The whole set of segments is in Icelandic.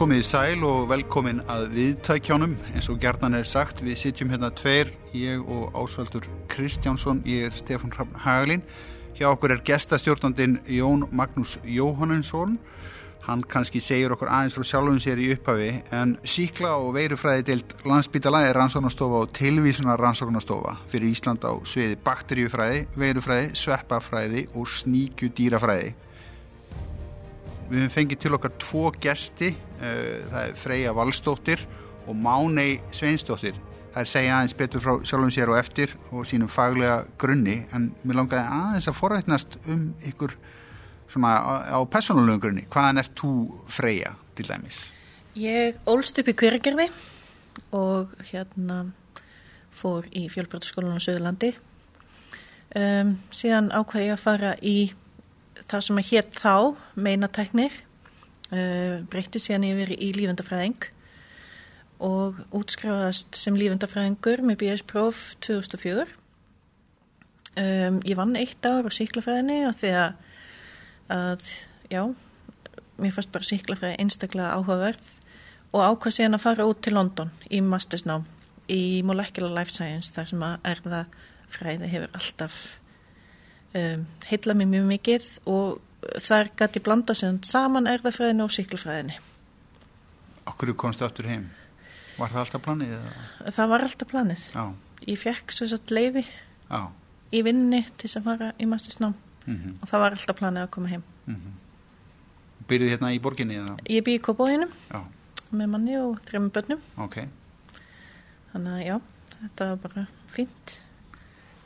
Komið í sæl og velkomin að viðtækjánum eins og gerðan er sagt við sitjum hérna tveir, ég og ásvöldur Kristjánsson, ég er Stefán Haglin hjá okkur er gestastjórnandin Jón Magnús Jóhannesson. Hann kannski segir okkur aðeins frá sjálfum sér í upphafi en síkla og veirufræði deilt landsbytala er rannsóknastofa og tilvísunar rannsóknastofa fyrir Ísland á sviði bakteríufræði, veirufræði, sveppafræði og sníkjudýrafræði Við hefum fengið til okkar tvo gesti, uh, það er Freyja Valstóttir og Mánei Sveinstóttir. Það er segja aðeins betur frá sjálfum sér og eftir og sínum faglega grunni en mér langaði aðeins að forrætnast um ykkur svona á, á personalögum grunni. Hvaðan ert þú Freyja til dæmis? Ég ólst upp í Hveragerði og hérna fór í fjölbjörnskólan á Söðurlandi. Um, síðan ákvæði ég að fara í það sem að hétt þá meinateknir uh, breytti síðan yfir í lífendafræðing og útskráðast sem lífendafræðingur með BS-próf 2004 um, ég vann eitt ár á síklafræðinni og að, að já, mér fannst bara síklafræði einstaklega áhugaverð og ákvað síðan að fara út til London í mastersnám í Molecular Life Science þar sem að erða fræði hefur alltaf um, heitla mér mjög mikið og þar gæti blanda sér saman erðafræðinu og síklufræðinu. Okkur komstu aftur heim? Var það alltaf planið? Eða? Það var alltaf planið. Já. Ég fekk svo satt leifi Já. í vinninni til að fara í mastersnám Mm -hmm. og það var alltaf planið að koma heim. Mm -hmm. Byrjuð hérna í borginni? Eða? Ég bý í Kópóinum með manni og þrejum börnum. Ok. Þannig að já, þetta var bara fínt.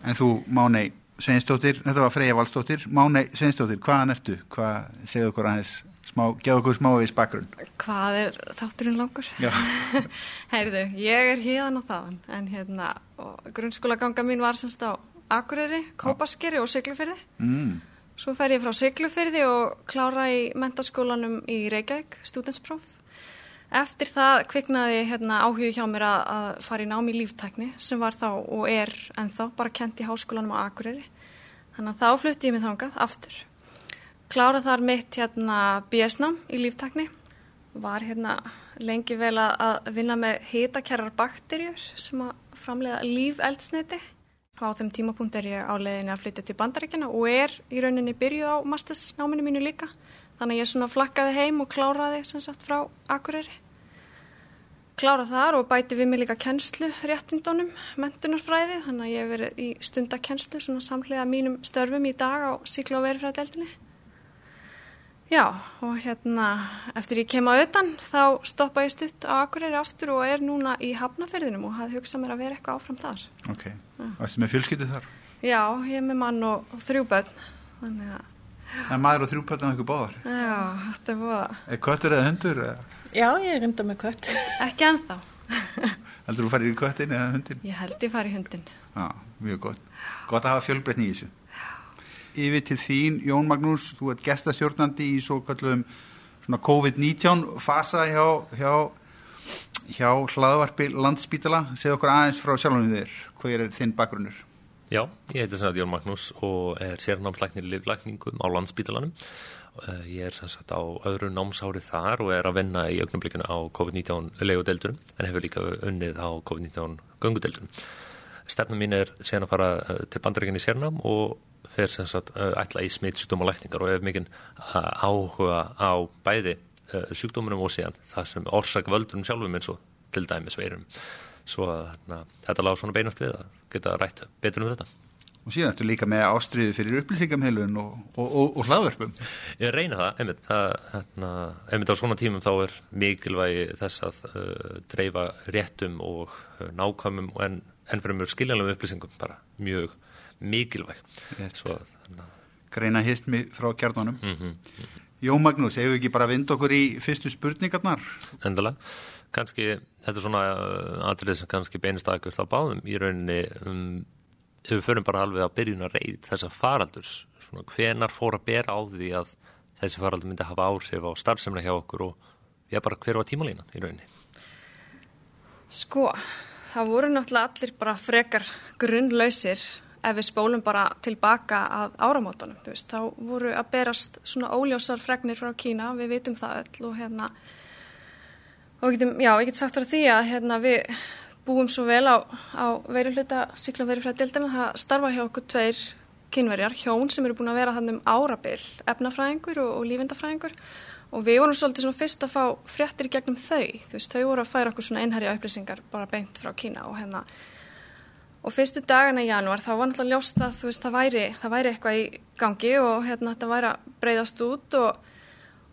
En þú, Mánei, Sveinstóttir, þetta var Freyja Valstóttir Mánei Sveinstóttir, hvaðan ertu? Hvað segðu okkur aðeins, geðu okkur smávís bakgrunn Hvað er þátturinn langur? Heyrðu, ég er híðan og þaðan en hérna, grunnskóla ganga mín var semst á Akureyri, Kópaskeri og Siglufyrði mm. Svo fer ég frá Siglufyrði og klára í mentaskólanum í Reykjavík, studentspróf Eftir það kviknaði hérna, áhugju hjá mér að, að fara í námi í líftækni sem var þá og er ennþá bara kent í háskólanum á Akureyri. Þannig að þá flutti ég mig þangað aftur. Klára þar mitt hérna, BS-nám í líftækni. Var hérna, lengi vel að vinna með hitakerrar bakterjur sem að framlega lífeldsneiti. Á þeim tímapunkt er ég á leiðinni að flytja til bandaríkjana og er í rauninni byrjuð á mastersnáminu mínu líka. Þannig að ég svona flakkaði heim og kláraði sem sagt frá Akureyri. Klára þar og bæti við mig líka kennslu réttindónum, mentunarfræði, þannig að ég hef verið í stundakennslu svona samlega mínum störfum í dag á síkla og verifræðadeldinni. Já, og hérna eftir ég kem á auðan þá stoppa ég stutt á Akureyri aftur og er núna í Hafnaferðinum og hafði hugsað mér að vera eitthvað áfram þar. Ok, ertu með fjölskyttu þar? Já, ég er með mann og, og þrjú börn, þannig að Það er maður og þrjúpöldum eitthvað báðar. Já, þetta er búið. Já, ég er enda með kött. Ekki ennþá. Heldur þú farið í köttin eða hundin? Ég held ég farið í hundin. Já, mjög gott. Gott að hafa fjölbreytni í þessu. Yfir til þín, Jón Magnús, þú ert gestastjórnandi í svo kallum COVID-19 fasa hjá, hjá, hjá hlaðvarpi Landspítala. Segð okkur aðeins frá sjálfum þér. Hver er þinn bakgrunnur? Já, ég heiti Jón Magnús og er sérnámslæknir livlækningum á landsbítalanum. Ég er sem sagt á öðru námsári þar og er að vinna í augnablikinu á COVID-19 legudeldurum en hefur líka unnið á COVID-19 gangudeldurum. Stefnum mín er sen að fara til bandaríkinni í sérnám og fer sem sagt ætla í smittsjúkdóm og lækningar og hef mikinn áhuga á bæði sjúkdómunum og síðan það sem orsak völdurum sjálfum eins og til dæmis veirum svo að þetta lág svona beinast við að geta rætt betur um þetta. Og síðan ertu líka með ástriði fyrir upplýsingamheilun og, og, og, og hlaðverfum. Ég reyna það, einmitt, það, hérna, einmitt á svona tímum þá er mikilvægi þess að uh, dreifa réttum og uh, nákvæmum en ennfremur skiljanlegum upplýsingum bara mjög mikilvæg. Svo, þannig, Greina histmi frá kjarnanum. Mm -hmm, mm -hmm. Jó Magnús, hefur ekki bara vind okkur í fyrstu spurningarnar? Endalega kannski, þetta er svona aðrið sem kannski beinist aðgjörð á báðum í rauninni um, ef við förum bara alveg að byrjuna reyð þessa faraldurs, svona hvenar fór að bera á því að þessi faraldur myndi hafa áhrif á starfsemna hjá okkur og já bara hver var tímalínan í rauninni? Sko, það voru náttúrulega allir bara frekar grunnlausir ef við spólum bara tilbaka að áramótanum, þú veist, þá voru að berast svona óljósar fregnir frá Kína, við vitum það öll og hérna og getum, já, ég get sagt fyrir því að hérna, við búum svo vel á, á veiruluta síklaverifræðildina það starfa hjá okkur tveir kynverjar, hjón sem eru búin að vera þannig um árabil, efnafræðingur og, og lífindafræðingur. Og við vorum svolítið svona fyrst að fá fréttir í gegnum þau, þú veist, þau voru að færa okkur svona einherja upplýsingar bara beint frá Kína og hérna. Og fyrstu dagana í janúar þá var náttúrulega ljóst að þú veist, það væri, það væri eitthvað í gangi og hérna þetta væri að breyðast út og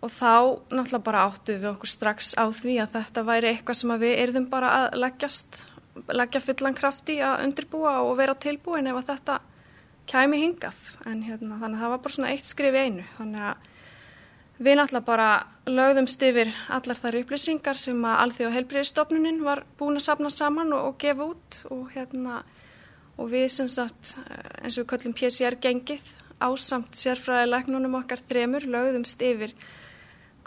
og þá náttúrulega bara áttu við okkur strax á því að þetta væri eitthvað sem við erðum bara að leggjast, leggja fullan kraft í að undirbúa og vera tilbúin ef að þetta kæmi hingað. En hérna, þannig að það var bara svona eitt skrif einu. Þannig að við náttúrulega bara lögðumst yfir allar þar upplýsingar sem að Alþjóð og Helbriðistofnunin var búin að sapna saman og, og gefa út og hérna og við sem sagt eins og við kallum PCR gengið ásamt sérfræðilegnunum okkar þremur lögðumst yfir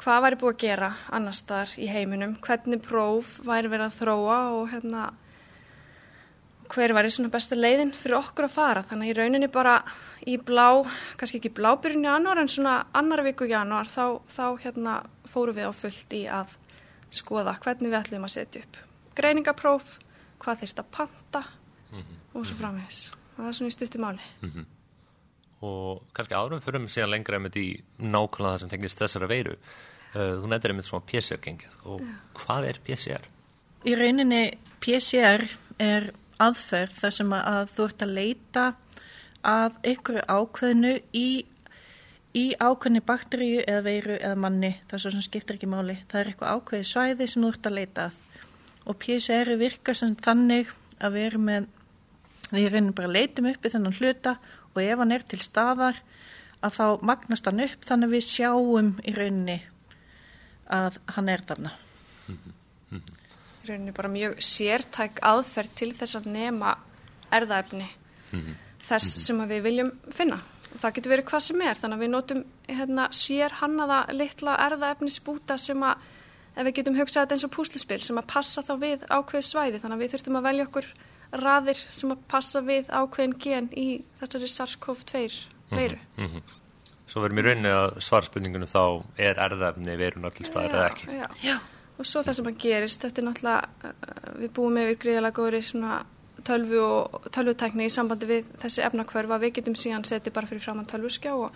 hvað væri búið að gera annar staðar í heiminum, hvernig próf væri verið að þróa og hérna hver væri svona besta leiðin fyrir okkur að fara. Þannig í rauninni bara í blá, kannski ekki blábyrjun í januar en svona annar viku januar þá, þá hérna fóru við á fullt í að skoða hvernig við ætlum að setja upp greiningapróf, hvað þýrst að panta mm -hmm. og svo framvegs. Það er svona í stutti máli. Mm -hmm og kannski árum fyrir mig síðan lengra einmitt í nákvæmlega það sem tengist þessara veiru uh, þú nefndir einmitt svona PCR-gengið og hvað er PCR? Í rauninni PCR er aðferð þar sem að þú ert að leita að einhverju ákveðinu í, í ákveðinu bakteríu eða veiru eða manni, það er svo sem skiptir ekki máli. Það er eitthvað ákveði svæði sem þú ert að leita að. Og PCR virkar sem þannig að við erum með við erum bara að leitum upp í þennan hluta og ef hann er til staðar að þá magnast hann upp þannig við sjáum í rauninni að hann er þarna. Í rauninni bara mjög sértæk aðferð til þess að nema erðaefni þess sem við viljum finna. Það getur verið hvað sem er þannig að við notum hérna, sér hannaða litla erðaefni spúta sem að ef við getum hugsað þetta eins og púslispil sem að passa þá við ákveð svæði þannig að við þurftum að velja okkur raðir sem að passa við ákveðin gen í þessari SARS-CoV-2 mhm, veiru. Mm -hmm. Svo verðum við rauninni að svarspurningunum þá er erðafni veiruna til staðar eða ekki. Já, já. Og svo það sem að gerist, þetta er náttúrulega, uh, við búum yfir gríðalega góðri svona tölvu og tölvutækni í sambandi við þessi efnakvörfa. Við getum síðan setið bara fyrir framann tölvuskjá og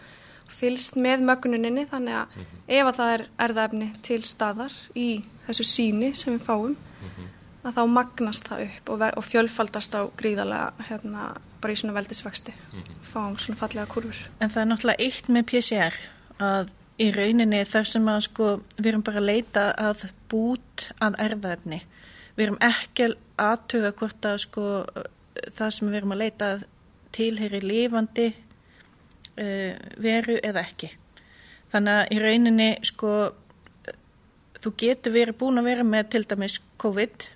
fylst með mögnuninni þannig að mm -hmm. ef að það er erðafni til staðar í þessu síni sem við fáum, mm -hmm að þá magnast það upp og, og fjölfaldast á gríðarlega hérna, bara í svona veldisvexti mm -hmm. fáum svona fallega kurfur. En það er náttúrulega eitt með PCR að í rauninni þar sem að sko við erum bara að leita að bút að erðaefni. Við erum ekki aðtuga hvort að sko það sem við erum að leita að tilheyri lifandi uh, veru eða ekki. Þannig að í rauninni sko þú getur verið búin að vera með til dæmis COVID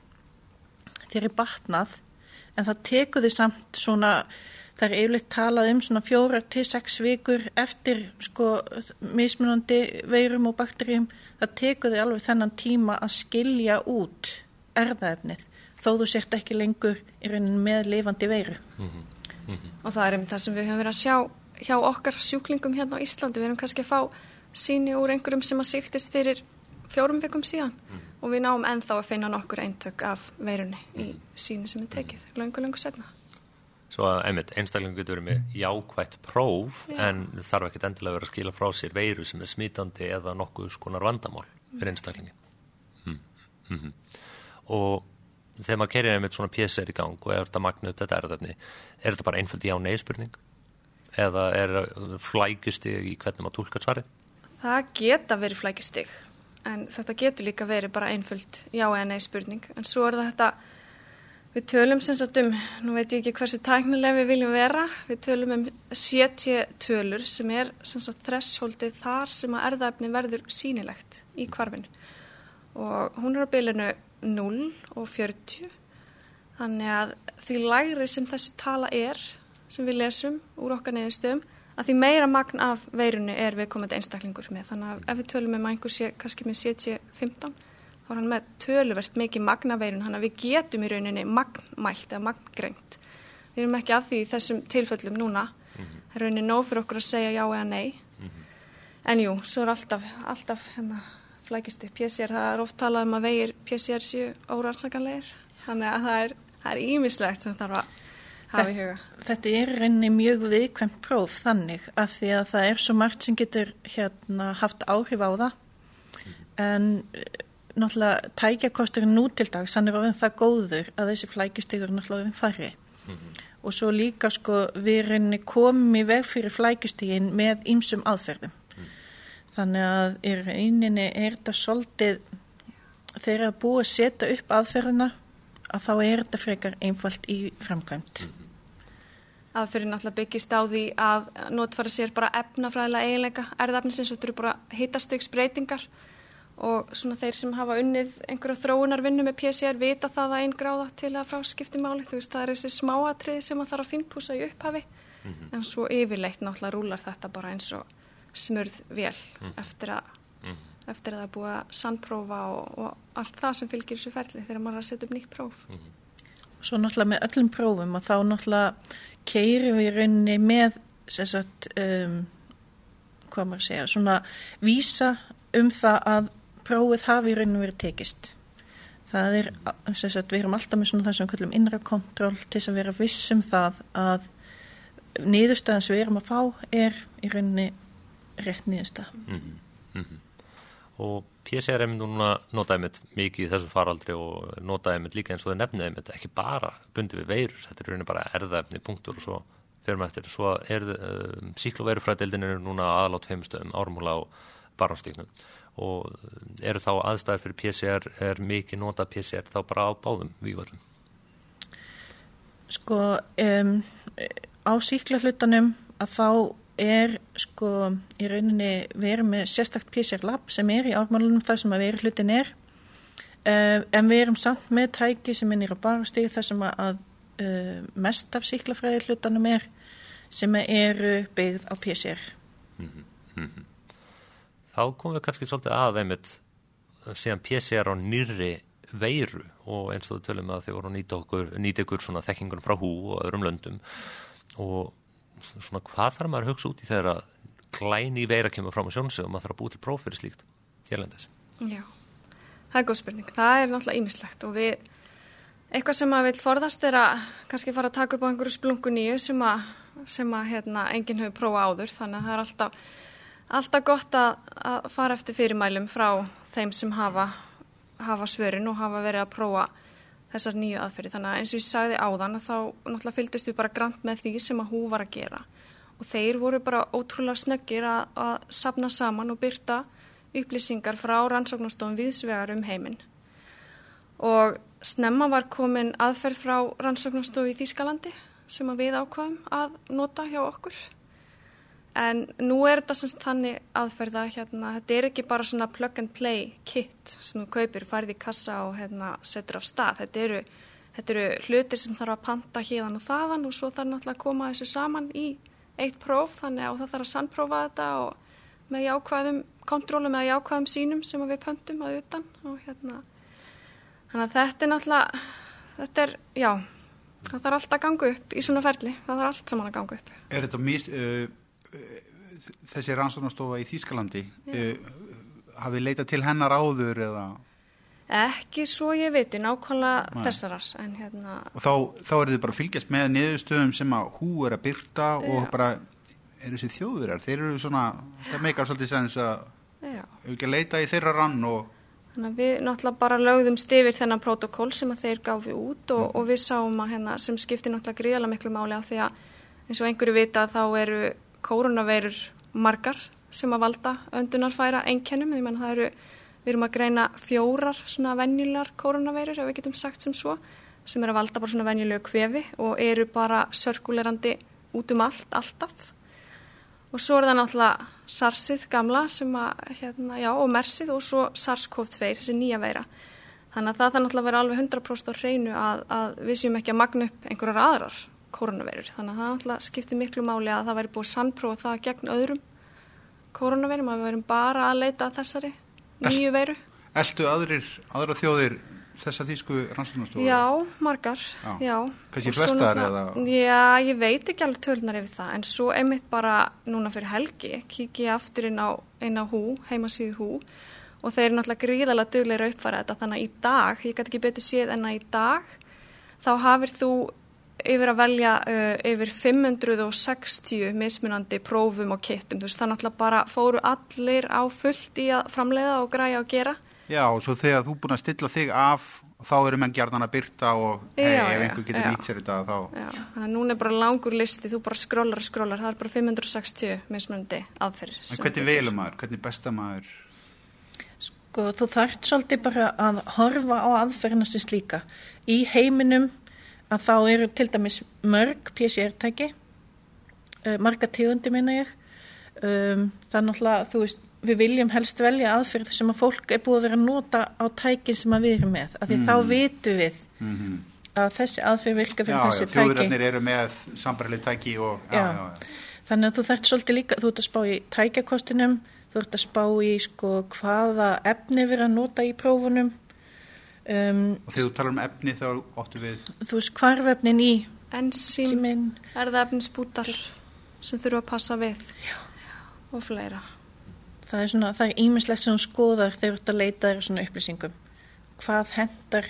er batnað en það tekur því samt svona það er eiginlega talað um svona fjóra til sex vikur eftir sko mismunandi veirum og bakterjum það tekur því alveg þennan tíma að skilja út erðaefnið þó þú sért ekki lengur í raunin með lifandi veiru mm -hmm. Mm -hmm. og það er um það sem við höfum verið að sjá hjá okkar sjúklingum hérna á Íslandi við erum kannski að fá síni úr einhverjum sem að síktist fyrir fjórum vikum síðan mm -hmm og við náum ennþá að finna nokkur eintök af veirunni í mm. síni sem er tekið langu, langu setna. Svo að einmitt, einstaklingu getur verið með jákvægt próf Já. en þarf ekki endilega verið að skila frá sér veiru sem er smítandi eða nokkuð skonar vandamál fyrir einstaklingin. Mm. Mm -hmm. Og þegar maður kerir einmitt svona pjessir í gang og er þetta magna upp þetta erðarni, er þetta bara einföld já neyspurning? Eða er flækjustig í hvernig maður tólkar svarið? Það geta verið flækjustig en þetta getur líka verið bara einföld já eða nei spurning. En svo er þetta við tölum sem sagt um, nú veit ég ekki hversu tæknilega við viljum vera, við tölum um sétje tölur sem er sem sagt þresshóldið þar sem að erðaefni verður sínilegt í kvarfinu og hún er á bylunu 0 og 40 þannig að því lægri sem þessi tala er sem við lesum úr okkar neðustöðum að því meira magn af veirunni er viðkomandi einstaklingur með. Þannig að ef við tölum um einhver sé, kannski með 70-15 þá er hann með töluvert mikið magna veirun þannig að við getum í rauninni magnmælt eða magngrengt við erum ekki að því þessum tilfellum núna. Mm -hmm. það er rauninni nóg fyrir okkur að segja já eða nei. Mm -hmm. en jú, svo er alltaf, alltaf hérna, flækistu PCR, það er oft talað um að vegir PCR séu órannsakanlegir. Þannig að það það er ímislegt sem þarf að hafa í huga Þetta er reyni mjög viðkvæmt próf þannig að því að það er svo margt sem getur hérna haft áhrif á það. En eh, náttúrulega tækjakosturinn nú til dags hann er ofinn það góður að þessi flækjustigur er náttúrulega ofinn færri. Og svo líka sko við reyni komum í veg fyrir flækjustigin með ýmsum aðferðum. Þannig að í reyninni er þetta svolítið þegar að búa að setja upp aðferðina að þá er þetta frekar einfalt í framkvæmt aðferðin náttúrulega byggist á því að notfæra sér bara efnafræðilega eiginleika erðafnisins og þetta eru bara hittastygs breytingar og svona þeir sem hafa unnið einhverja þróunarvinnu með PCR vita það að einn gráða til að frá skipti máli. Þú veist það er þessi smáatrið sem maður þarf að finnpúsa í upphafi. En svo yfirleitt náttúrulega rúlar þetta bara eins og smurð vel eftir að eftir að það er búið að sannprófa og, og allt það sem fylgir þessu ferli þegar maður er að setja upp nýtt próf Svo náttúrulega með öllum prófum og þá náttúrulega keirum við í rauninni með sagt, um, hvað maður að segja, svona vísa um það að prófið hafi í rauninni verið tekist. Það er, sagt, við erum alltaf með svona það sem við kallum innra kontról til þess að vera vissum það að niðurstaðan sem við erum að fá er í rauninni rétt niðurstað. Mm -hmm. Og PCR er núna notaði mitt mikið í þessum faraldri og notaði mitt líka eins og það nefniði mitt ekki bara bundið við veirur, þetta er rauninni bara erðaefni punktur og svo fyrir maður eftir. Svo er um, síkluveirufræðdeildin er núna aðal á tveimstöðum, ármúla á barnastíknum og eru þá aðstæðir fyrir PCR, er mikið notað PCR þá bara á báðum vývöldum? Sko, um, á síklahlutanum að þá er sko í rauninni verið með sérstakt PCR lab sem er í ármálunum þar sem að veri hlutin er. Uh, en við erum samt með tæki sem er bara stig þar sem að uh, mest af síklafræði hlutanum er sem eru byggð á PCR mm -hmm. Þá komum við kannski svolítið að einmitt síðan PCR á nýri veiru og eins og við tölum að þau voru að nýta okkur, nýta ykkur svona þekkingunum frá hú og öðrum löndum. Og svona hvað þarf maður að hugsa út í þegar að glæni veira kemur fram á sjónsögum og maður þarf að búið til próf fyrir slíkt hérlendis? Já, það er góð spurning. Það er náttúrulega ýmislegt og við, eitthvað sem maður vil forðast er að kannski fara að taka upp á einhverju splungu nýju sem að, sem að hérna, enginn hefur prófa áður þannig að það er alltaf, alltaf gott að, að fara eftir fyrirmælum frá þeim sem hafa, hafa svörin og hafa verið að prófa þessar nýju aðferði. Þannig að eins og ég sagði áðan að þá náttúrulega fylgdist við bara grant með því sem að hú var að gera. Og þeir voru bara ótrúlega snöggir að, að sapna saman og byrta upplýsingar frá rannsóknastofum viðsvegar um heiminn. Og snemma var komin aðferð frá rannsóknastofu í Þýskalandi sem að við ákvaðum að nota hjá okkur. En nú er þetta semst þannig aðferða hérna, þetta er ekki bara svona plug and play kit sem þú kaupir, færði í kassa og hérna, setur af stað. Þetta eru, þetta eru hlutir sem þarf að panta híðan og þaðan og svo þarf náttúrulega að koma þessu saman í eitt próf þannig að það þarf að sannprófa þetta og með jákvæðum kontrólum eða jákvæðum sínum sem við pöntum að utan og hérna þannig að þetta er náttúrulega þetta er, já, það þarf alltaf að ganga upp í svona ferli, það þarf allt saman að ganga upp. Er þetta mis, uh, þessi rannsóknastofa í Þýskalandi uh, hafið leitað til hennar áður eða? Ekki svo ég veit, nákvæmlega Nei. þessarar hérna... Og þá, þá er þið bara fylgjast með niðurstöðum sem að hú er að byrta Já. og bara er þessi þjóðurar, þeir eru svona það meikar svolítið sæðins að hefur ekki að leita í þeirra rann og Þannig að við náttúrulega bara lögðum stifir þennan protokól sem að þeir gafi út og, mm. og við sáum að hérna sem skiptir náttúrulega gríðalega miklu máli af því að eins og einhverju vita þá eru koronaveirur margar sem að valda öndunarfæra einkennum, því að það eru, við erum að greina fjórar svona venjulegar koronaveirur, ef við getum sagt sem svo, sem er að valda bara svona venjulegu kvefi og eru bara sörkulerandi út um allt, alltaf. Og svo er það náttúrulega SARSið gamla sem að, hérna, já, og MERSið og svo SARS-CoV-2, þessi nýja veira. Þannig að það þarf náttúrulega að vera alveg 100% á hreinu að, að við séum ekki að magna upp einhverjar aðrar koronaveirur. Þannig að það náttúrulega skiptir miklu máli að það væri búið sannprófa það gegn öðrum koronaveirum, að við verum bara að leita þessari nýju veiru. Eldu aðrir, aðra þjóðir þessa þýsku rannsóknastofu? Já, margar, já. já. Kanski flestar eða? Já, ég veit ekki alveg tölunar yfir það, en svo einmitt bara núna fyrir helgi kiki ég aftur inn á, inn á hú, heimasíðu hú og þeir eru náttúrulega gríðalega dugleira að uppfæra þetta þannig að í dag, ég gæti ekki betur séð en að í dag þá hafir þú yfir að velja uh, yfir 560 mismunandi prófum og kittum, þú veist það náttúrulega bara fóru allir á fullt í að framleiða og græja og gera. Já, og svo þegar þú búin að stilla þig af þá eru menn gerðan að byrta og Já, hey, ef einhver getur nýtt sér þetta þá Já, þannig að núna er bara langur listi, þú bara skrollar og skrollar, það er bara 560 mismunandi aðferðir. En hvernig velum maður, hvernig besta maður? Sko, þú þarft svolítið bara að horfa á aðferðina sem slíka. Í heiminum að þá eru til dæmis mörg PCR-tæki, uh, marga tegundi minna ég. Um, náttúrulega, þú veist, við viljum helst velja aðferð sem að fólk er búið að vera að nota á tækin sem að við erum með. Af því þá vitum við að þessi aðferð virka fyrir Mhm. Já, já, þessi tæki. þjóðirarnir eru með sambarlega tæki og já, Já. já, já. Þannig að þú þarft svolítið líka, þú ert að spá í tækjakostinum, þú ert að spá í sko hvaða efni verið að nota í prófunum, um, Og þegar þú talar um efni þá óttu við þú veist hvarfefnin í síminn, erðaefnisbútar sem þurfa að passa við Já. og fleira. það er svona, það er ímislegt sem skoðar þegar þú ert að leita þér að svona upplýsingum. Hvað hendar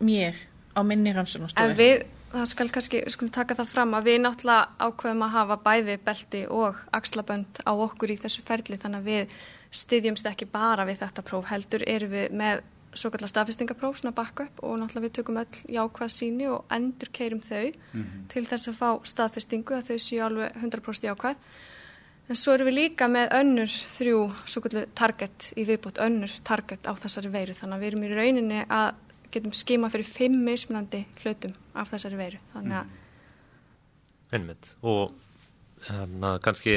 mér á minni En rannsóknastofu? við, það skal kannski, við skulum taka það fram að við náttúrulega ákveðum að hafa bæði belti og axlabönd á okkur í þessu ferli þannig að við styðjumst ekki bara við þetta próf heldur erum við með svo kallar staðfestingapróf, svona backup og náttúrulega við tökum öll jákvæð síni og endur keirum þau til þess að fá staðfestingu að þau séu alveg 100% jákvæð. En svo erum við líka með önnur þrjú svo kallar target í viðbót, önnur target á þessari veiru þannig að við erum í rauninni að getum skima fyrir fimm mismunandi hlutum af þessari veiru. Þannig að Einmitt. Og hérna, kannski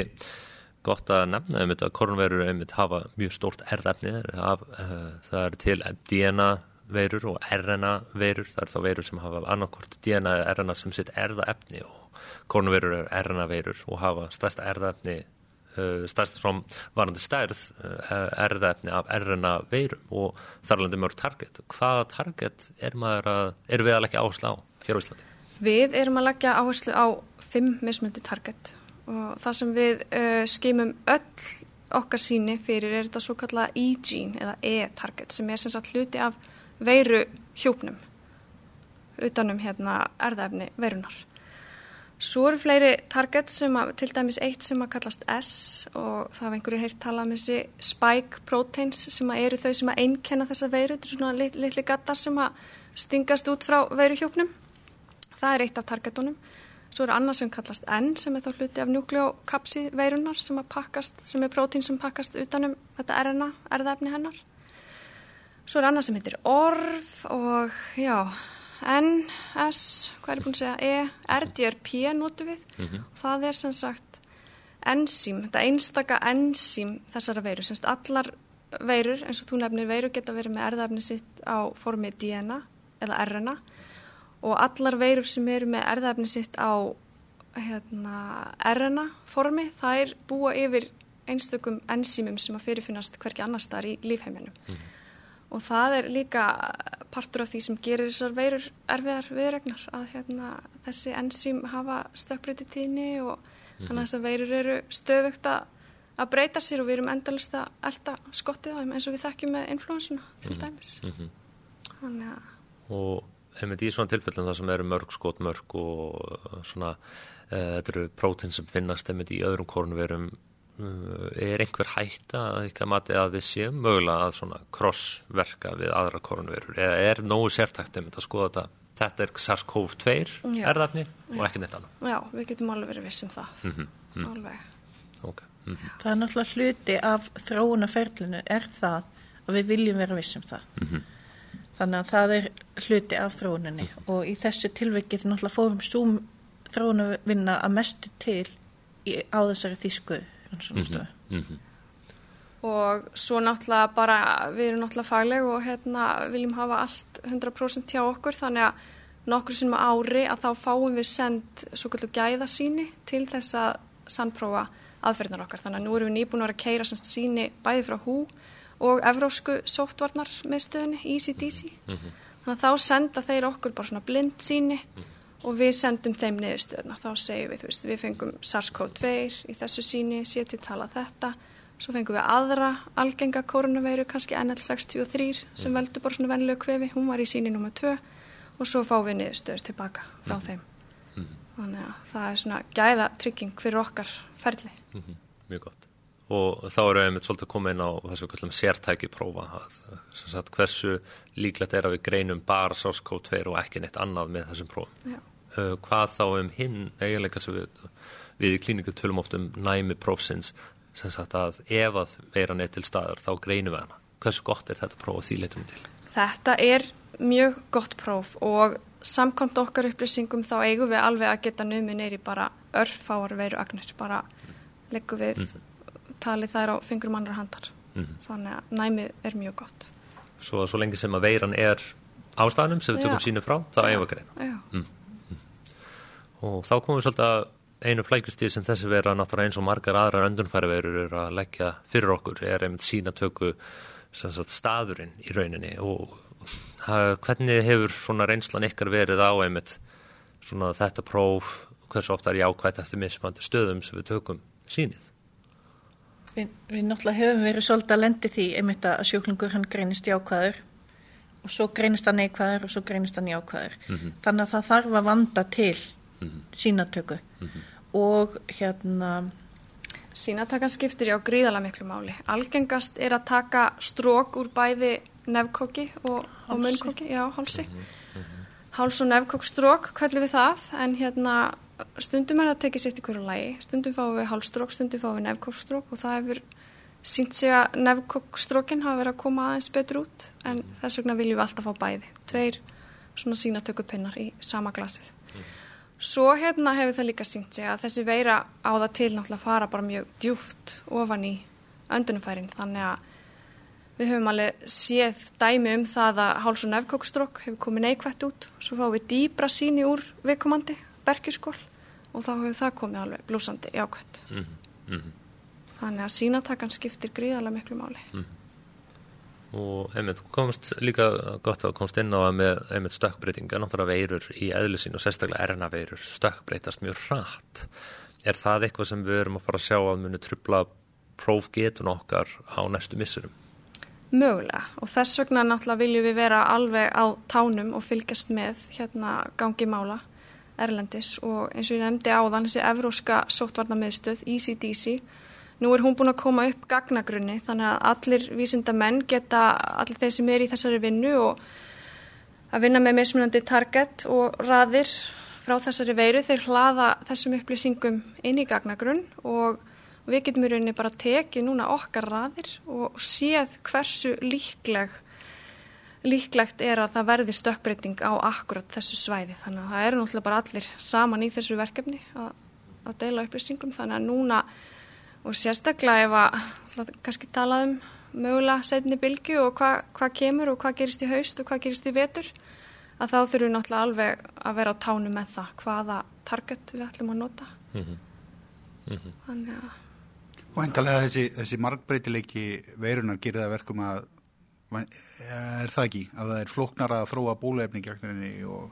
gott að nefna einmitt að koronverur einmitt hafa mjög stórt erðefni. Af, uh, það eru til DNA veirur og RNA veirur. Það eru þá veirur sem hafa annarkort DNA eða RNA sem sitt erðaefni og koronverur eru RNA veirur og hafa stærsta erðaefni uh, stærst frá varandi stærð uh, erðaefni af RNA veirum og þarlandi mörg target. Hvaða target er að, eru við að leggja áherslu á hér á Íslandi? við erum að leggja áherslu á fimm mismunandi target og það sem við uh, skimum öll okkar síni fyrir er þetta svo kalla E-gene eða E-target sem er sem sagt hluti af veiru hjúpnum utanum hérna erðaefni veirunar. Svo eru fleiri target sem að, til dæmis eitt sem að kallast S og það var einhverju heyrt talað um þessi spike proteins sem að eru þau sem að einkenna þessa veiru, þetta er svona lit, litli gattar sem að stingast út frá veiruhjúpnum. Það er eitt af targetunum. Svo er annað sem kallast N sem er þá hluti af nukleokapsi veirunar sem að pakkast, sem er prótín sem pakkast utanum þetta RNA, erðaefni hennar. Svo er annað sem heitir ORF og já, N, S, hvað er búin að segja, E, RDRP notu við. Það er sem sagt enzím, þetta einstaka enzím þessara veiru, semst allar veirur, eins og þú nefnir veiru geta verið með erðaefni sitt á formi DNA eða RNA og allar veirur sem eru með erðaefni sitt á hérna, RNA formi, það er búa yfir einstökum enzímum sem að fyrirfinnast hverki annars þar í lífheiminum. Og það er líka partur af því sem gerir þessar veirur erfiðar viðregnar að hérna, þessi enzím hafa stökkbreyti tíðni og þannig að þessar veirur eru stöðugt að breyta sér og við erum endalist að elda skottið á þeim eins og við þekkjum með influensuna til dæmis. Þannig að og einmitt í svona tilfellum það sem eru mörg skot mörg og uh, svona uh, þetta eru prótín sem finnast einmitt í öðrum korunverum uh, er einhver hætta að ekki að mati að við séum mögulega að svona crossverka við aðra korunverur eða er nógu sértækt einmitt að skoða þetta þetta er SARS-CoV-2 Já. erðafni og ekki neitt annað já, við getum alveg verið viss um það. Alveg. okay. mm -hmm. Það er náttúrulega hluti af þróunaferlinu er það að við viljum vera viss um það. Þannig að það er hluti af þróuninni og í þessu tilvikið náttúrulega fórum Zoom þróunavinna að mestu til í, á þessari þýsku rannsóknarstofu. Og svo náttúrulega bara, við erum náttúrulega fagleg og hérna viljum hafa allt 100% hjá okkur þannig að nokkur sinnum ári að þá fáum við send svo kallu gæðasíni til þess að sannprófa aðferðnar okkar. Þannig að nú erum við nýbúin að vera að keira síni bæði frá hú og evrósku sóttvarnar meðstöðunni, ECDC. Þannig að þá senda þeir okkur bara svona blind síni og við sendum þeim niðurstöðnar. Þá segjum við, þú veist, við fengum SARS-CoV-2 í þessu síni, sér til tala þetta, svo fengum við aðra algenga koronaveiru, kannski NL63 sem Mm. veldur bara svona venlegu kvefi, hún var í síni nummer 2 og svo fá við niðurstöður tilbaka frá Mm. þeim. Þannig að það er svona gæða trygging fyrir okkar ferli. Mhm, Mjög gott. Og þá við einmitt svolítið að koma inn á þessu kallum sértæki prófa að, hversu líklegt er að við greinum bara SARS-CoV-2 og ekki neitt annað með þessum prófum. Uh, hvað þá um hinn eiginleika sem við, við í klíningu tölum oft um næmi prófsins sem sagt að ef að veiran er til staðar þá greinum við hana. Hversu gott er þetta próf því leitum til? Þetta er mjög gott próf og samkvæmt okkar upplýsingum þá eigum við alveg að geta numið neyri bara örfáar veiru agnir, bara leggum við talið þær á fingrum annar handar. Mhm. Þannig að næmið er mjög gott. Svo, svo lengi sem að veiran er ástæðanum sem við tökum sínu frá, þá eigum við að greina. Já, Og þá komum við svolítið að einu flækjustíð sem þessi vera náttúrulega eins og margar aðrar öndunfæri verur er að leggja fyrir okkur er einmitt sína tökku sem sagt, staðurinn í rauninni og ha, hvernig hefur svona reynslan ykkar verið á einmitt svona þetta próf hversu ofta er jákvætt eftir mismandi stöðum sem við tökum sínið Við, við náttúrulega hefum verið svolítið að lendi því einmitt að sjúklingur hann greinist jákvæður og svo greinist hann neikvæður og svo greinist hann jákvæður. Þannig að það þarf að vanda til sínatöku og hérna Sýnatakan skiptir já gríðalega miklu máli. Algengast er að taka strók úr bæði nefnkóki og, og munnkóki, já, hálsi. Háls og nefnkókstrók, kvöldum við það, en hérna stundum er það tekið sitt í hverju lægi. Stundum fáum við hálsstrók, stundum fáum við nefnkókstrók og það hefur sínt sig að nefnkókstrókin hafa verið að koma aðeins betur út, en þess vegna viljum við alltaf fá bæði. Tveir svona sínatökupinnar í sama glasið. Svo hérna hefur það líka sínt sig að þessi veira á það til náttúrulega að fara bara mjög djúft ofan í öndunumfærin þannig að við höfum alveg séð dæmi um það að háls- og nefnkókstrók hefur komið neikvætt út svo fáum við dýbra síni úr viðkomandi berkjuskól og þá hefur það komið alveg blúsandi jákvætt. Mm -hmm. þannig að sínatakan skiptir gríðarlega miklu máli. Og einmitt komst líka gott að komst inn á að með einmitt stökkbreytinga náttúrulega veirur í eðlusin og sérstaklega RNA veirur stökkbreytast mjög hratt. Er það eitthvað sem við erum að fara að sjá að muni trubla prófgetun okkar á næstu missurum Mögulega. Og þess vegna náttúrulega viljum við vera alveg á tánum og fylgjast með hérna gangi mála Erlendis og eins og ég nefndi áðan þessi evróska sóttvarnamiðstöð ECDC nú er hún búin að koma upp gagnagrunni þannig að allir vísindamenn geta allir þeir sem er í þessari vinnu og að vinna með mismunandi target og raðir frá þessari veiru þeir hlaða þessum upplýsingum inn í gagnagrunn og við getum í rauninni bara tekið núna okkar raðir og séð hversu líkleg líklegt er að það verði stökkbreyting á akkurat þessu svæði. Þannig að það eru náttúrulega bara allir saman í þessu verkefni að, að deila upplýsingum. Þannig að núna og sérstaklega ef að að kannski talað um mögulega setni bylgu og hvað hva kemur og hvað gerist í haust og hvað gerist í vetur að þá þurfum við náttúrulega alveg að vera á tánu með það hvaða target við ætlum að nota. Mm -hmm. þannig að Og endalega þessi, þessi markbreytileiki veirunar gerir það verkum að er það ekki, að það er flóknar að þróa bólefni gegn henni og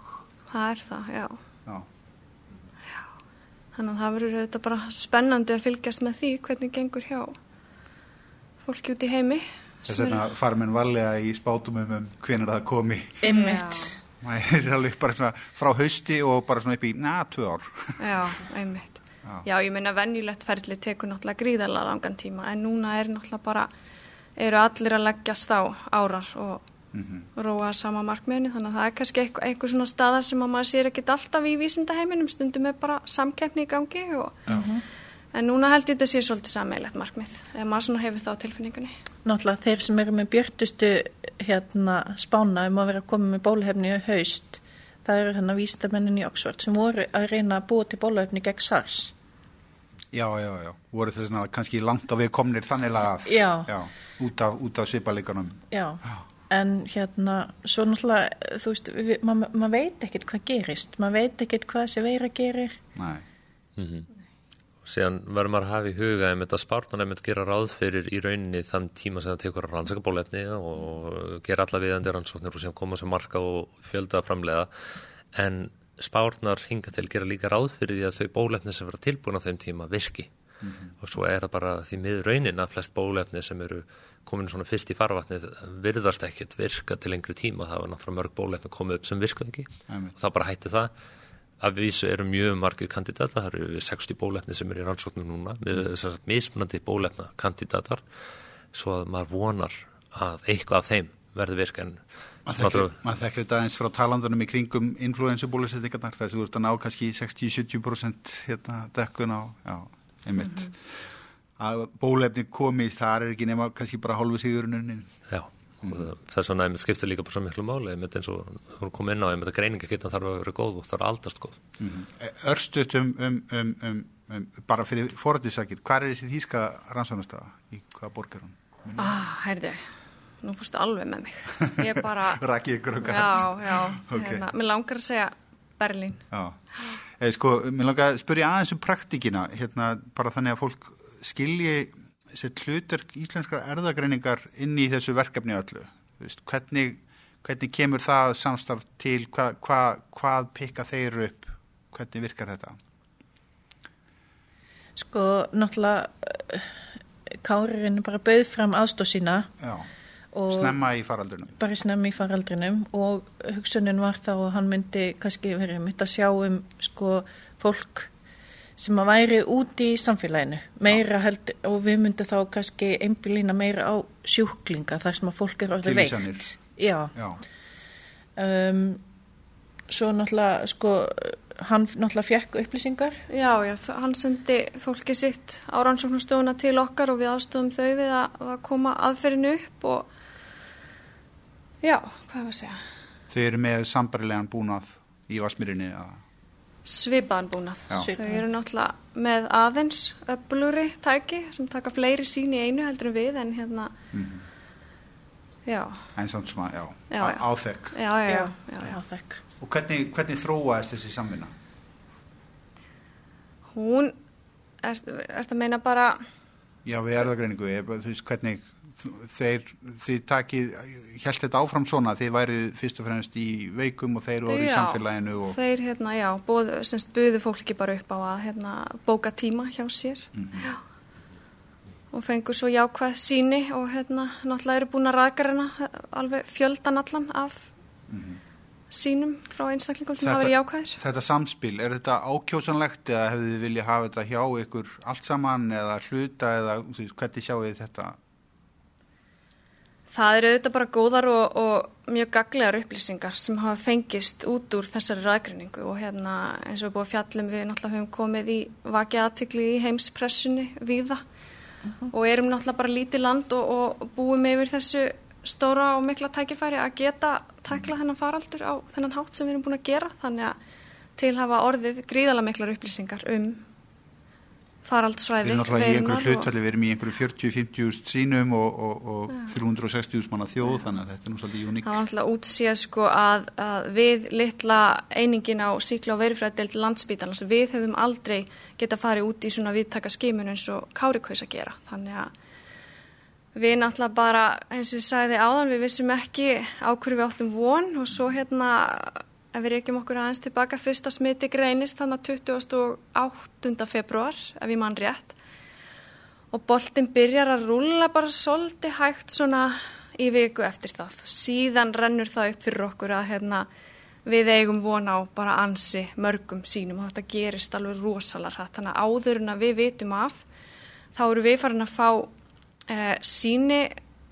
það er það, já já, Þannig að það verður auðvitað bara spennandi að fylgjast með því hvernig gengur hjá fólki út í heimi. þess vegna fara menn varlega í spátumum um hvenær það komi einmitt. það er alveg bara svona frá hausti og bara svona upp í, na, tvö ár Já, einmitt. Já. Já, ég meina venjulegt ferli tekur náttúrulega gríðarlega langan tíma en núna er náttúrulega bara, eru allir að leggjast á árar og Mhm. róa að sama markmiðinu þannig að það er kannski eitthvað, eitthvað svona staða sem að maður sér ekkit alltaf í vísindaheiminum stundum er bara samkeppni í gangi og, en núna held ég þetta sé svolítið sameilegt markmið ef maður svona hefur það á tilfinningunni. Náttúrulega þeir sem eru með björtustu hérna spána um að vera að koma með bólhefni í haust, það eru hérna vísindamennin í Oxford sem voru að reyna að búa til bólhefni gegn SARS. Já, já, já, voru þess að kannski langt á við komnir þannig að Já. út af, út af svipaleganum Já, en hérna, svo náttúrulega, þú veist, við- ma- maður veit ekkert hvað gerist, maður veit ekkert hvað þessi veira gerir. Nei. og síðan verður maður að hafa í huga einmitt að spárnan einmitt gera ráð fyrir í rauninni þann tíma sem það tekur að rannsaka bólefni og gera alla viðandi rannsóknir og síðan koma sem marka og fjölda framlega en spárnar hinga til gera líka ráð fyrir því að þau bólefni sem vera tilbúin á þeim tíma virki. Og svo er það bara því miður raunin að flest bólefni sem eru komin svona fyrst í farvatnið virðast ekkert virka til lengri tíma. Það var náttúrulega mörg bólefni komið upp sem virka ekki. Einmitt. og það bara hætti það. Að vísu eru mjög margir kandidata það eru 60 bólefni sem eru í rannsóknum núna með þess að mismunandi bólefna kandidatar svo að maður vonar að eitthvað af þeim verði virka en Maður þekkir, þetta eins frá talandunum í kringum influensubólusetningarnar þess að þú ert að ná kannski 60-70% hérna dekkun á, já, einmitt. Að bólefni komið þar er ekki nema kannski bara hálfu sigurinn Já, og þess vegna einmitt skiptir líka bara svo miklu máli, einmitt eins og hún kom inn á einmitt að greiningakitan þarf að vera góð og þarf að aldast góð. Örstuðt um, um, um, um, um, bara fyrir forðisakir, hvað er þessi þýska rannsónastafa? Í hvaða borg hún? Ah, heyrðu, nú fórstu alveg með mig. Ég bara, Rakið ykkur og gæt. já, já, Ok. hérna, mér langar að segja Berlín. Já, eða sko, mér langar að spyrja aðeins um praktikina, hérna, bara þannig að fólk skilji sér hlutverk íslenskar erðagreiningar inn í þessu verkefni öllu. Þú Veist, hvernig, hvernig kemur það samstarf til, hva, hva, hvað pikka þeir upp, hvernig virkar þetta? Sko, náttúrulega, eh, Káririnn bara bauð fram aðstóð sína Já, snemma í faraldrinum. bara snemmi í faraldrinum og hugsunin var þá að hann myndi kannski verið mitt að sjá um sko fólk sem að væri úti í samfélaginu. Meira held og við myndum þá kannski einbílína meira á sjúklinga þar sem að fólk er orðið veikt. Já, Já, um, svo náttúrulega sko hann náttúrulega fekk upplýsingar Já, já, hann sendi fólki sitt á rannsóknarstofuna til okkar og við aðstofum þau við að, að koma aðferðinu upp og já, hvað var að segja? þau eru með sambarilegan búnað í Vasmýrinni að Svipaðan búnað. Já. Þau eru náttúrulega með aðeins öfluri tæki sem taka fleiri sín í einu heldur en við en hérna, já, en samt sem að, já, Já, já. áþekk. já, já, já, já, já. þekk. Og hvernig, hvernig þróaðist þessi samvinna? Hún, er, ertu að meina bara, Já, við erðagreiningu, þú veist, hvernig þeir, þið takið, held þetta áfram svona, þið værið fyrst og fremst í veikum og þeir voru í samfélaginu og, þeir hérna, já, bóð, semst buðu fólki bara upp á að hérna, bóka tíma hjá sér já. og fengur svo jákvæð síni og hérna, náttúrulega eru búin að ræðgarina alveg fjöldan allan af sínum frá einstaklingum sem hafa verið jákvæðir. þetta samspil, er þetta ákjósanlegt eða hefðu þið viljað hafa þetta hjá ykkur allt saman eða hluta eða hvernig sjáu þið þetta? Það eru auðvitað bara góðar og, og mjög gaglegar upplýsingar sem hafa fengist út úr þessari ræðgreiningu og hérna eins og við að fjallum við náttúrulega höfum komið í vakið aðtikli í heimspressunni víða og erum náttúrulega bara lítið land og, og búum yfir þessu stóra og mikla tækifæri að geta tækla þennan faraldur á þennan hátt sem við erum búin að gera þannig að til hafa orðið gríðalega miklar upplýsingar um Við faraldsfræði erum náttúrulega í einhverju hlutfalli, við erum í einhverju 40-50 sínum og, og, og 360 manna þjóð, þannig að þetta er nú svolítið uník. Það var alltaf útsíða sko að, að við litla einingin á síkla og verifræðdelt landsbítalans, við hefðum aldrei geta farið út í svona viðtaka skimun eins og Kári kaus að gera. Þannig að við náttúrulega bara, eins og ég sagði áðan, við vissum ekki á hverju við áttum von og svo hérna, ef við reykjum okkur aðeins tilbaka, fyrsta smiti greinist þannig að 28. februar, ef ég mann rétt og boltinn byrjar að rúlla bara svolítið hægt svona í viku eftir það. Síðan rennur það upp fyrir okkur að hérna, við eigum von á bara ansi mörgum sínum og þetta gerist alveg rosalega hrætt. Þannig að áður en að við vitum af, þá eru við farin að fá eh, síni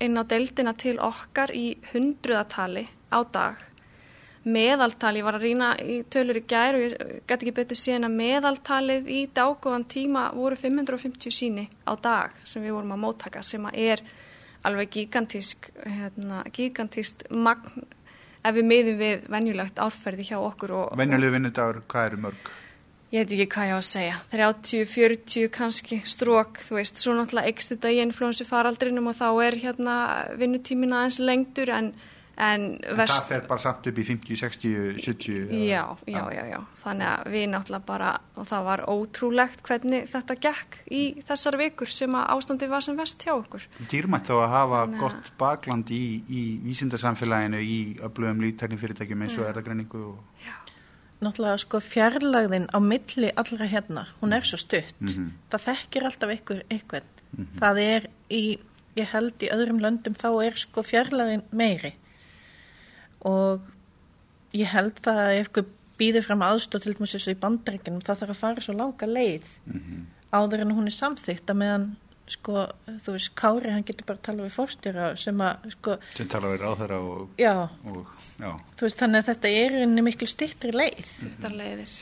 inn á deildina til okkar í hundruðatali á dag meðaltal, ég var að rýna í tölur í gær og ég gæti ekki betur síðan að meðaltalið í dágóðan tíma voru 550 síni á dag sem við vorum að móttaka sem að er alveg gigantísk hérna, gigantíst magn ef við miðum við venjulegt árferði hjá okkur og, Venjuleg vinnudagur, hvað eru mörg? Ég veit ekki hvað ég á að segja 30, 40 kannski strók þú veist, svo náttúrulega ekst þetta í influensu faraldrinum og þá er hérna vinnutímin aðeins lengdur en, en, En verst það fer bara samt upp í 50, 60, 70? eða- Já, já, já, já. Þannig að við náttúrulega bara, og það var ótrúlegt hvernig þetta gekk í þessar vikur sem að ástandi var sem vest hjá okkur. Dýrmætt þá að hafa að- gott bakland í, í vísindarsamfélaginu í öflugum líftekni fyrirtækjum eins og erðagreiningu og... náttúrulega sko fjarlagðin á milli allra hérna, hún er svo stutt. Það þekkir alltaf ykkur ykkur það er í ég held í öðrum löndum þá er sko fjarlagðin meiri. Og ég held það að ef ykkur býður fram aðstóð til dæmis þessu í bandaríkinum það þarf að fara svo langa leið áður en hún er samþygt að meðan sko, þú veist, Kári hann getur bara að tala við fórstjóra sem að sko, sem tala við ráðherra og, já, og já, þú veist, þannig að þetta er inni miklu styttri leið Stuttar leiðir.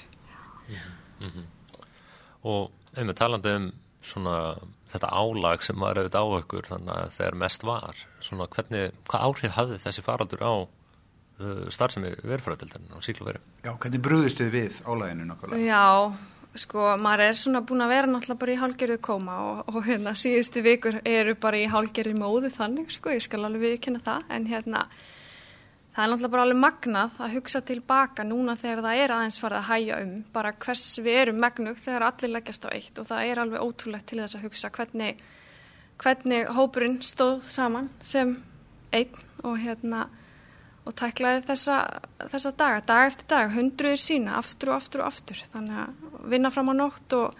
og einmitt talandi um svona þetta álag sem var auðvitað á ykkur þannig að þegar mest var svona hvernig, hvað áhrif hafði þessi faraldur á uh, starfsemi verðfræðildin og síkluveru? já, hvernig brúðistu við álæginu nokkulega? Já, sko, maður er svona búin að vera náttúrulega bara í hálgerðu kóma og, og hérna síðustu vikur eru bara í hálgerði móði þannig, sko, ég skal alveg viðkynna það, en hérna það er náttúrulega bara alveg magnað að hugsa tilbaka núna þegar það er aðeins farið að hæja um, bara hvers við erum megnug þegar allir leggjast á eitt. Og það er alveg ótrúlegt til þess að hugsa hvernig, hvernig hópurinn stóð saman sem einn og hérna og tæklaði þessa, þessa daga, dag eftir dag, hundruður sína, aftur og aftur og aftur, þannig að vinna fram á nótt og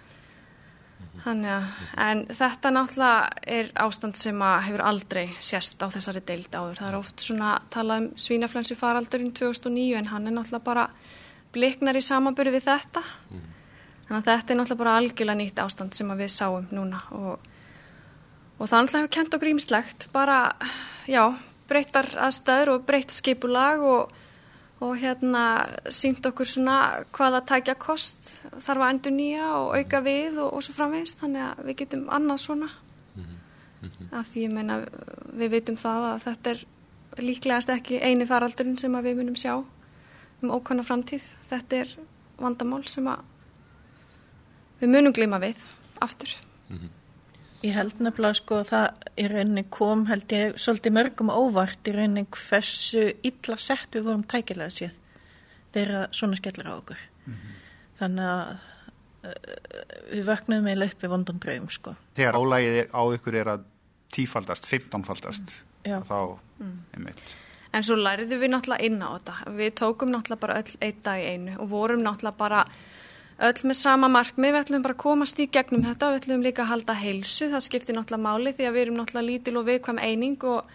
þannig að, en þetta náttúrulega er ástand sem að hefur aldrei sést á þessari deild áður, það er oft svona talað um svínaflensu faraldurinn 2009 en hann er náttúrulega bara bliknar í samanbyrju við þetta, þannig að þetta er náttúrulega bara algjörlega nýtt ástand sem að við sáum núna og, og það náttúrulega hefur kent okkur ímislegt, bara, já, breyttar aðstæður og breytt skipulag og, og hérna sínt okkur svona hvaða tækja kost þarf að endur nýja og auka við og, og svo framvegist þannig að við getum annað svona. Af því ég meina við vitum það að þetta er líklegast ekki eini faraldurinn sem að við munum sjá um ókvæmna framtíð. Þetta er vandamál sem að við munum glíma við aftur Ég held nefnilega sko að það í rauninni kom held ég svolítið mörgum óvart í rauninni hversu illa sett við vorum tækilega séð þegar svona skellir á okkur. Þannig að uh, við vaknaðum eiginlega upp við vondan draum sko. þegar álægið á ykkur er að tífaldast, 15faldast Já. þá, einmitt En svo læriðum við náttúrulega inn á þetta. Við tókum náttúrulega bara öll einn dag í einu og vorum náttúrulega bara öll með sama markmið. Við ætlum bara að komast í gegnum þetta. Við ætlum líka að halda heilsu. Það skiptir náttúrulega máli því að við erum náttúrulega lítil og viðkvæm eining og,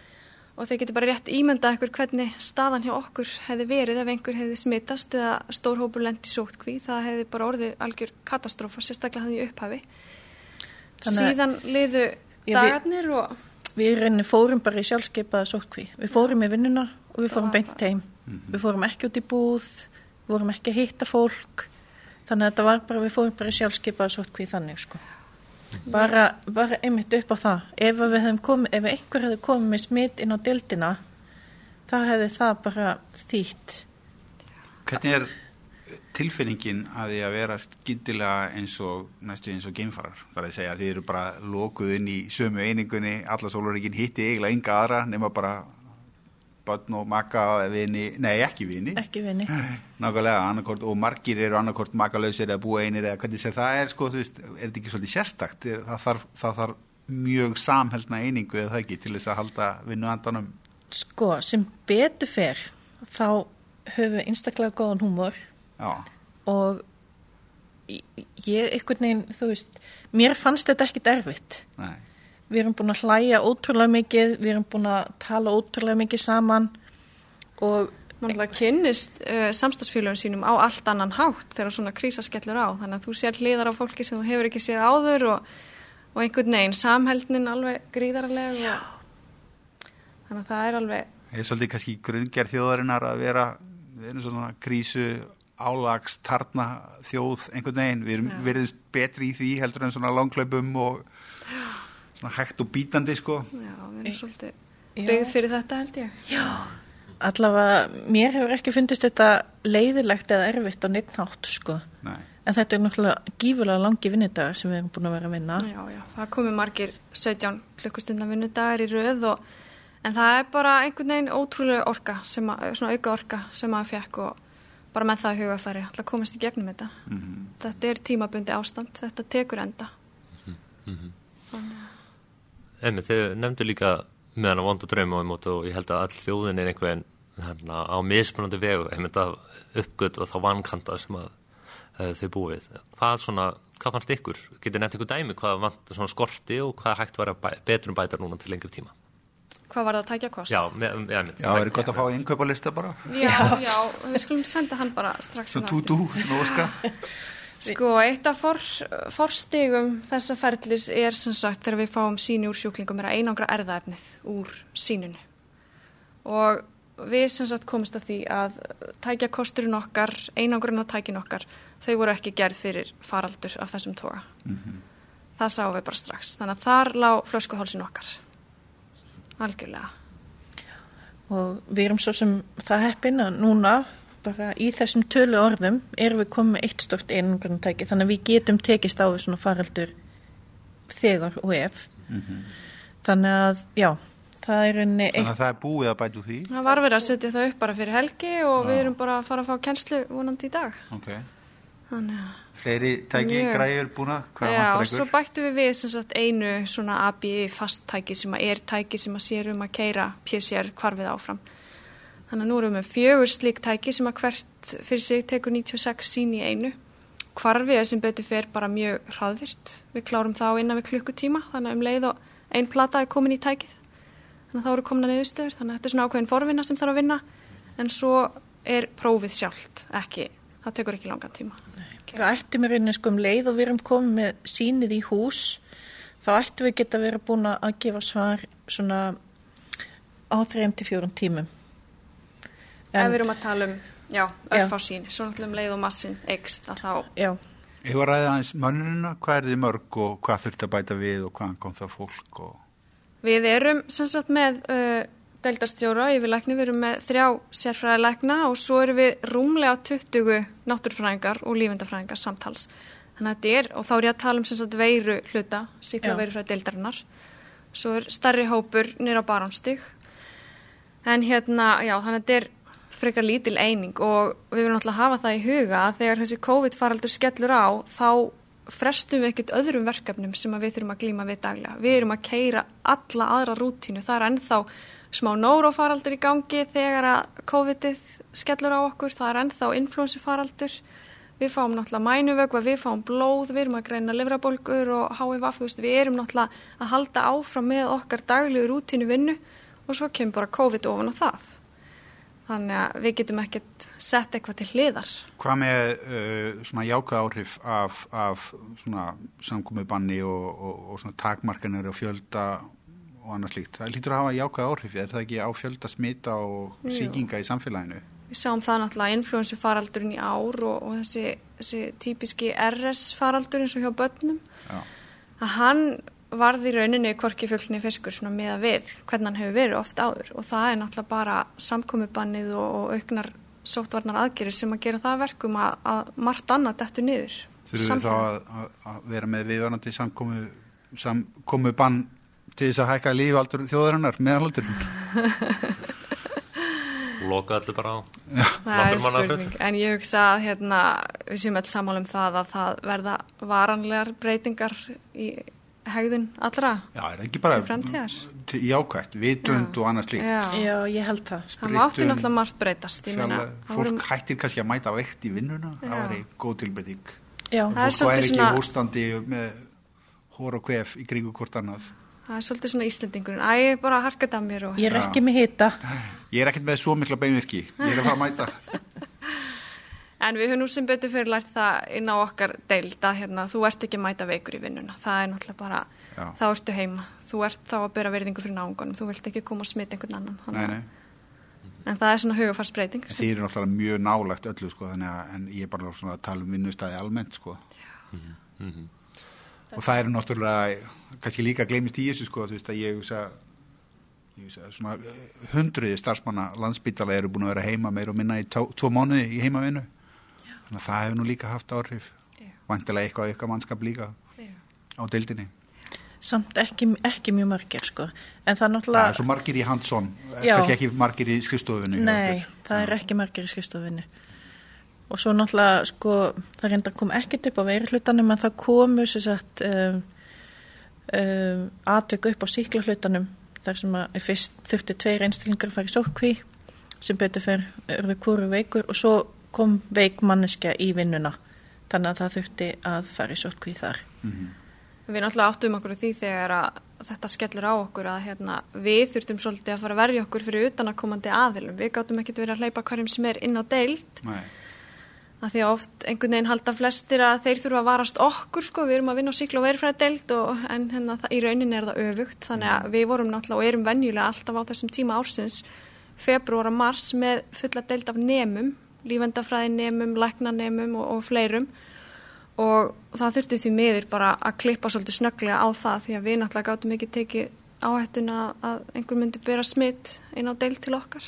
og þeir getur bara rétt ímyndað ykkur hvernig staðan hjá okkur hefði verið ef einhver hefði smittast eða stór hópur lendi sótkví. Það hefði bara orðið algjör katastrófa, sérstaklega hann í upphafi. Þannig Síðan liðu dagarnir og Við rauninni fórum bara í sjálfskeipaða sótkví. Við fórum í vinnuna og við fórum beint heim. Við fórum ekki út í búð, við fórum ekki að hitta fólk. Þannig að þetta var bara, við fórum bara í sjálfskeipaða sótkví þannig sko. Bara, bara einmitt upp á það. Ef við hefum komið, ef einhver hefði komið með smitt inn á dildina, þá hefði það bara þýtt. Hvernig er tilfinningin að því að vera skyndilega eins og næstu eins og geimfarar? Það er að segja að þið eru bara lokuð inn í sömu einingunni, alla sólaríkin hitti eiginlega enga aðra nema bara börn og maka vini, nei ekki vini, Ekki vinni. nákvæmlega og margir eru annarkort makalausir eða búa einir eða hvernig sem það er sko, veist, er þetta ekki svolítið sérstakt? Það þarf, það þarf mjög samheldna einingu eða það ekki til þess að halda vinnu andanum Sko, sem betur fer, þá höfum við einstaklega góðan húmor Já, og ég, einhvern veginn, þú veist, mér fannst þetta ekkit erfitt. nei Við erum búin að hlæja ótrúlega mikið, við erum búin að tala ótrúlega mikið saman og Náttúrulega kynnist uh, samstagsfélagum sínum á allt annan hátt þegar svona krísa skellur á. Þannig að þú sér hliðar á fólki sem þú hefur ekki séð áður og, og einhvern veginn samheldnin alveg gríðarlega. Og... Þannig að það er alveg, Það er svolítið kannski grunngerð þjóðarinnar að vera, við erum svona krísu álags, tarna þjóð einhvern veginn, við erum verið betri í því heldur en svona langklaupum og svona hægt og bítandi sko. já, við erum svolítið Já. byggð fyrir þetta held ég. allavega, mér hefur ekki fundist þetta leiðilegt eða erfitt á neitt nátt, sko. Nei. En þetta er náttúrulega gífulega langi vinnudagar sem við erum búin að vera að vinna. Já, já, það komi margir 17 klukkustundan vinnudagar í röð og en það er bara einhvern veginn ótrúlega orka, sem að, svona auka orka sem maður fekk og bara með það í hugafæri, alltaf komast í gegnum þetta. Mm Þetta er tímabundi ástand, þetta tekur enda. Einmitt, þið nefndu líka meðan að vonda á mót og ég held að all þjóðin er einhvern hérna, á mismunandi vegu einmitt að uppgöt og þá vankanta sem að uh, þau búið. Hvað, svona, hvað fannst ykkur? Getið nefnt ykkur dæmi hvað vant svona skorti og hvað hægt var að bæ, betur um bæta núna til lengri tíma? Hvað var það að tækja kost? Já, með, með, með, Já, er gott að fá einkaupalista bara já, já, við skulum senda hann bara strax eftir. tú-tú, svona óska Sko, eitt af for, forstigum þessa ferlis er sem sagt þegar við fáum síni úr sjúklingum er að einangra erðaefnið úr sínunu. Og við sem sagt komist að því að tækja kosturinn okkar, einangrun að tækin okkar, þau voru ekki gerð fyrir faraldur af þessum toga. Það sáum við bara strax. Þannig að þar lá flöskuhálsin okkar. Algjörlega. og við erum svo sem það heppin að núna bara í þessum tölu orðum erum við komið með eitt stort einangrunatæki þannig að við getum tekist á við svona faraldur þegar og ef þannig að já það er Þannig eitt að það er búið að bæta úr því Það var verið að setja það upp bara fyrir helgi og við erum bara að fara að fá kennslu vonandi í dag. okay. Þannig að Fleiri tæki, Mjög. græjur búna Hvað Já, og svo bættum við við sem sagt einu svona ABI fasttæki sem er tæki sem að sér um að keira PCR hvarfið áfram. Þannig að nú erum við með fjögur slík tæki sem að hvert fyrir sig tekur 96 sín í einu. Hvarfið er sem betur fer bara mjög hraðvirt. Við klárum þá innan við klukkutíma, þannig að um leið og ein plata er komin í tækið. Þannig að þá eru komin að niðurstöður, þannig að þetta er svona ákveðin forvinna sem þarf að vinna. En svo er prófið sjálft, ekki, það tekur ekki langan tíma. við ættum í rauninni sko um leið og við erum komið með sínið í hús þá ættum við geta verið búin að gefa svar svona á 3-4 tímum Ef við erum að tala um, já, Já. örfá sín, svo náttúrulega um leið og massin ekst að þá, já, Ég var ræðið aðeins mönnuna, hvað er þið mörg og hvað þurft að bæta við og hvaðan kom það fólk og... við erum sem sagt með uh, deildarstjóra yfir lækni, við erum með þrjá sérfræðilegna og svo erum við rúmlega 20 náttúrfræðingar og lífendafræðingar samtals. Þannig að þetta er, og þá er ég að tala um sem sagt veiru hluta, síkla veiru frá deildarinnar. Svo er starri hópur nýra baránstig. En hérna, já, þannig að þetta er frekar lítil eining og við viljum náttúrulega hafa það í huga að þegar þessi COVID-faraldur skellur á, þá frestum við ekkert öðrum verkefnum sem að við þurfum að glíma við daglega. Við erum að keira alla aðra rútínu. Það er ennþá smá nórófaraldur í gangi þegar að COVID-ið skellur á okkur. Það er ennþá influensufaraldur. Við fáum náttúrulega mænuvögva, við fáum blóð, við erum að greina livrabólgur og veist, við erum náttúrulega að halda áfram með okkar daglegu rútínu vinnu og svo kemur bara COVID ofan á það. Þannig að við getum ekkert sett eitthvað til hliðar. Hvað með uh, svona jákvæð áhrif af, af svona samkomiðbanni og, og, og svona takmarkanir og fjölda og annað slíkt? Það lítur að hafa jákvæð áhrif, er það ekki á fjölda smita og Jú. sýkinga í samfélaginu? Við sáum það náttúrulega influensu faraldurinn í ár og, og þessi, þessi típiski RS faraldur eins og hjá börnum. Já. Að hann varði í rauninni hvorki fjöldinni fiskur svona með að við hvernig hann hefur verið oft áður og það er náttúrulega bara samkomubannið og, og auknar sóttvarnar aðgerir sem að gera það að verkum að, að margt annað dettur niður. Þurfum við þá að, að, að vera með viðvarandi samkomu, samkomu bann til þess að hækka lífaldur þjóðarinnar meðalaldurinn? Loka allir bara á er spurning, en ég hugsa að hérna, við séum eitthvað sammála um það að það verða varanlegar breytingar í hegðun allra. Já, er það ekki bara til- jákvætt, vitund Já. og annað slíkt? Já, já, ég held það það Sprittun, mátti náttúrulega margt breytast. Ég meina, fjarlægð. það fólk voru- hættir kannski að mæta veikt í vinnuna það Já. væri góð tilbyrðing já, Það er fólk svolítið væri ekki svona- hóstandi með hór og kvef í kringu hvort annað það er svolítið svona Íslendingurinn. Æ, ég er bara að harka það mér og... ég er Já. ekki með hita ég er ekkert með svo mikla beinvirki ég er að fara að mæta En við höfum nú sem betur fyrir lært það inn á okkar deild að hérna, þú ert ekki mæta veikur í vinnuna. Það er náttúrulega bara, Já. þá ertu heima. Þú ert þá að bera verðingu fyrir náungunum. Þú vilt ekki koma að smita einhvern annan. Nei, nei. En það er svona hugafarsbreyting. Þið eru náttúrulega mjög nálagt öllu sko, þannig að en ég er bara svona að tala um vinnustæði almennt sko. og það eru náttúrulega kannski líka gleymist í þessu sko, þú veist að ég hugsa hundruði starfsmanna landsbytala eru búin að vera heima meir og minna í tó, tvo mánuði í heimavinnu þannig að það hefur nú líka haft áhrif Já. vantilega eitthvað eitthvað mannskap líka Já. á deildinni samt ekki, ekki mjög margir sko en það er það náttúrulega er svo margir í handsón Já. kannski ekki margir í skrifstofunni Nei, það er ekki margir í skrifstofinni. Og svo náttúrulega, sko, það reynda kom ekkert upp á veiri hlutanum en það komu sér sagt um, um, aðtök upp á síkla hlutanum þar sem að fyrst þurfti tveir einstillingar að fara í sókví sem betur fyrir örðu kóru veikur og svo kom veik manneska í vinnuna þannig að það þurfti að fara í sótkvíð þar. Við náttúrulega áttum okkur því þegar að þetta skellur á okkur að hérna, við þurftum svolítið að fara að verja okkur fyrir utanakomandi aðilum. Við gáttum ekkert verið að hleypa hverjum sem er inn á deild. Nei. að því að oft einhvern veginn halda flestir að þeir þurfa að varast okkur sko, við erum að vinna á síkla og verifræði deild og, en hérna, það, í rauninni er það öfugt. Þannig að við vorum náttúrulega og erum venjulega alltaf á þessum tíma ársins februar og mars með fulla deild af nemum, lífendafræði nemum, læknanemum og, og fleirum og það þurfti því miður bara að klippa svolítið snögglega á það því að við náttúrulega gátum ekki tekið áhættuna að einhver myndi byrja smitt inn á deild til okkar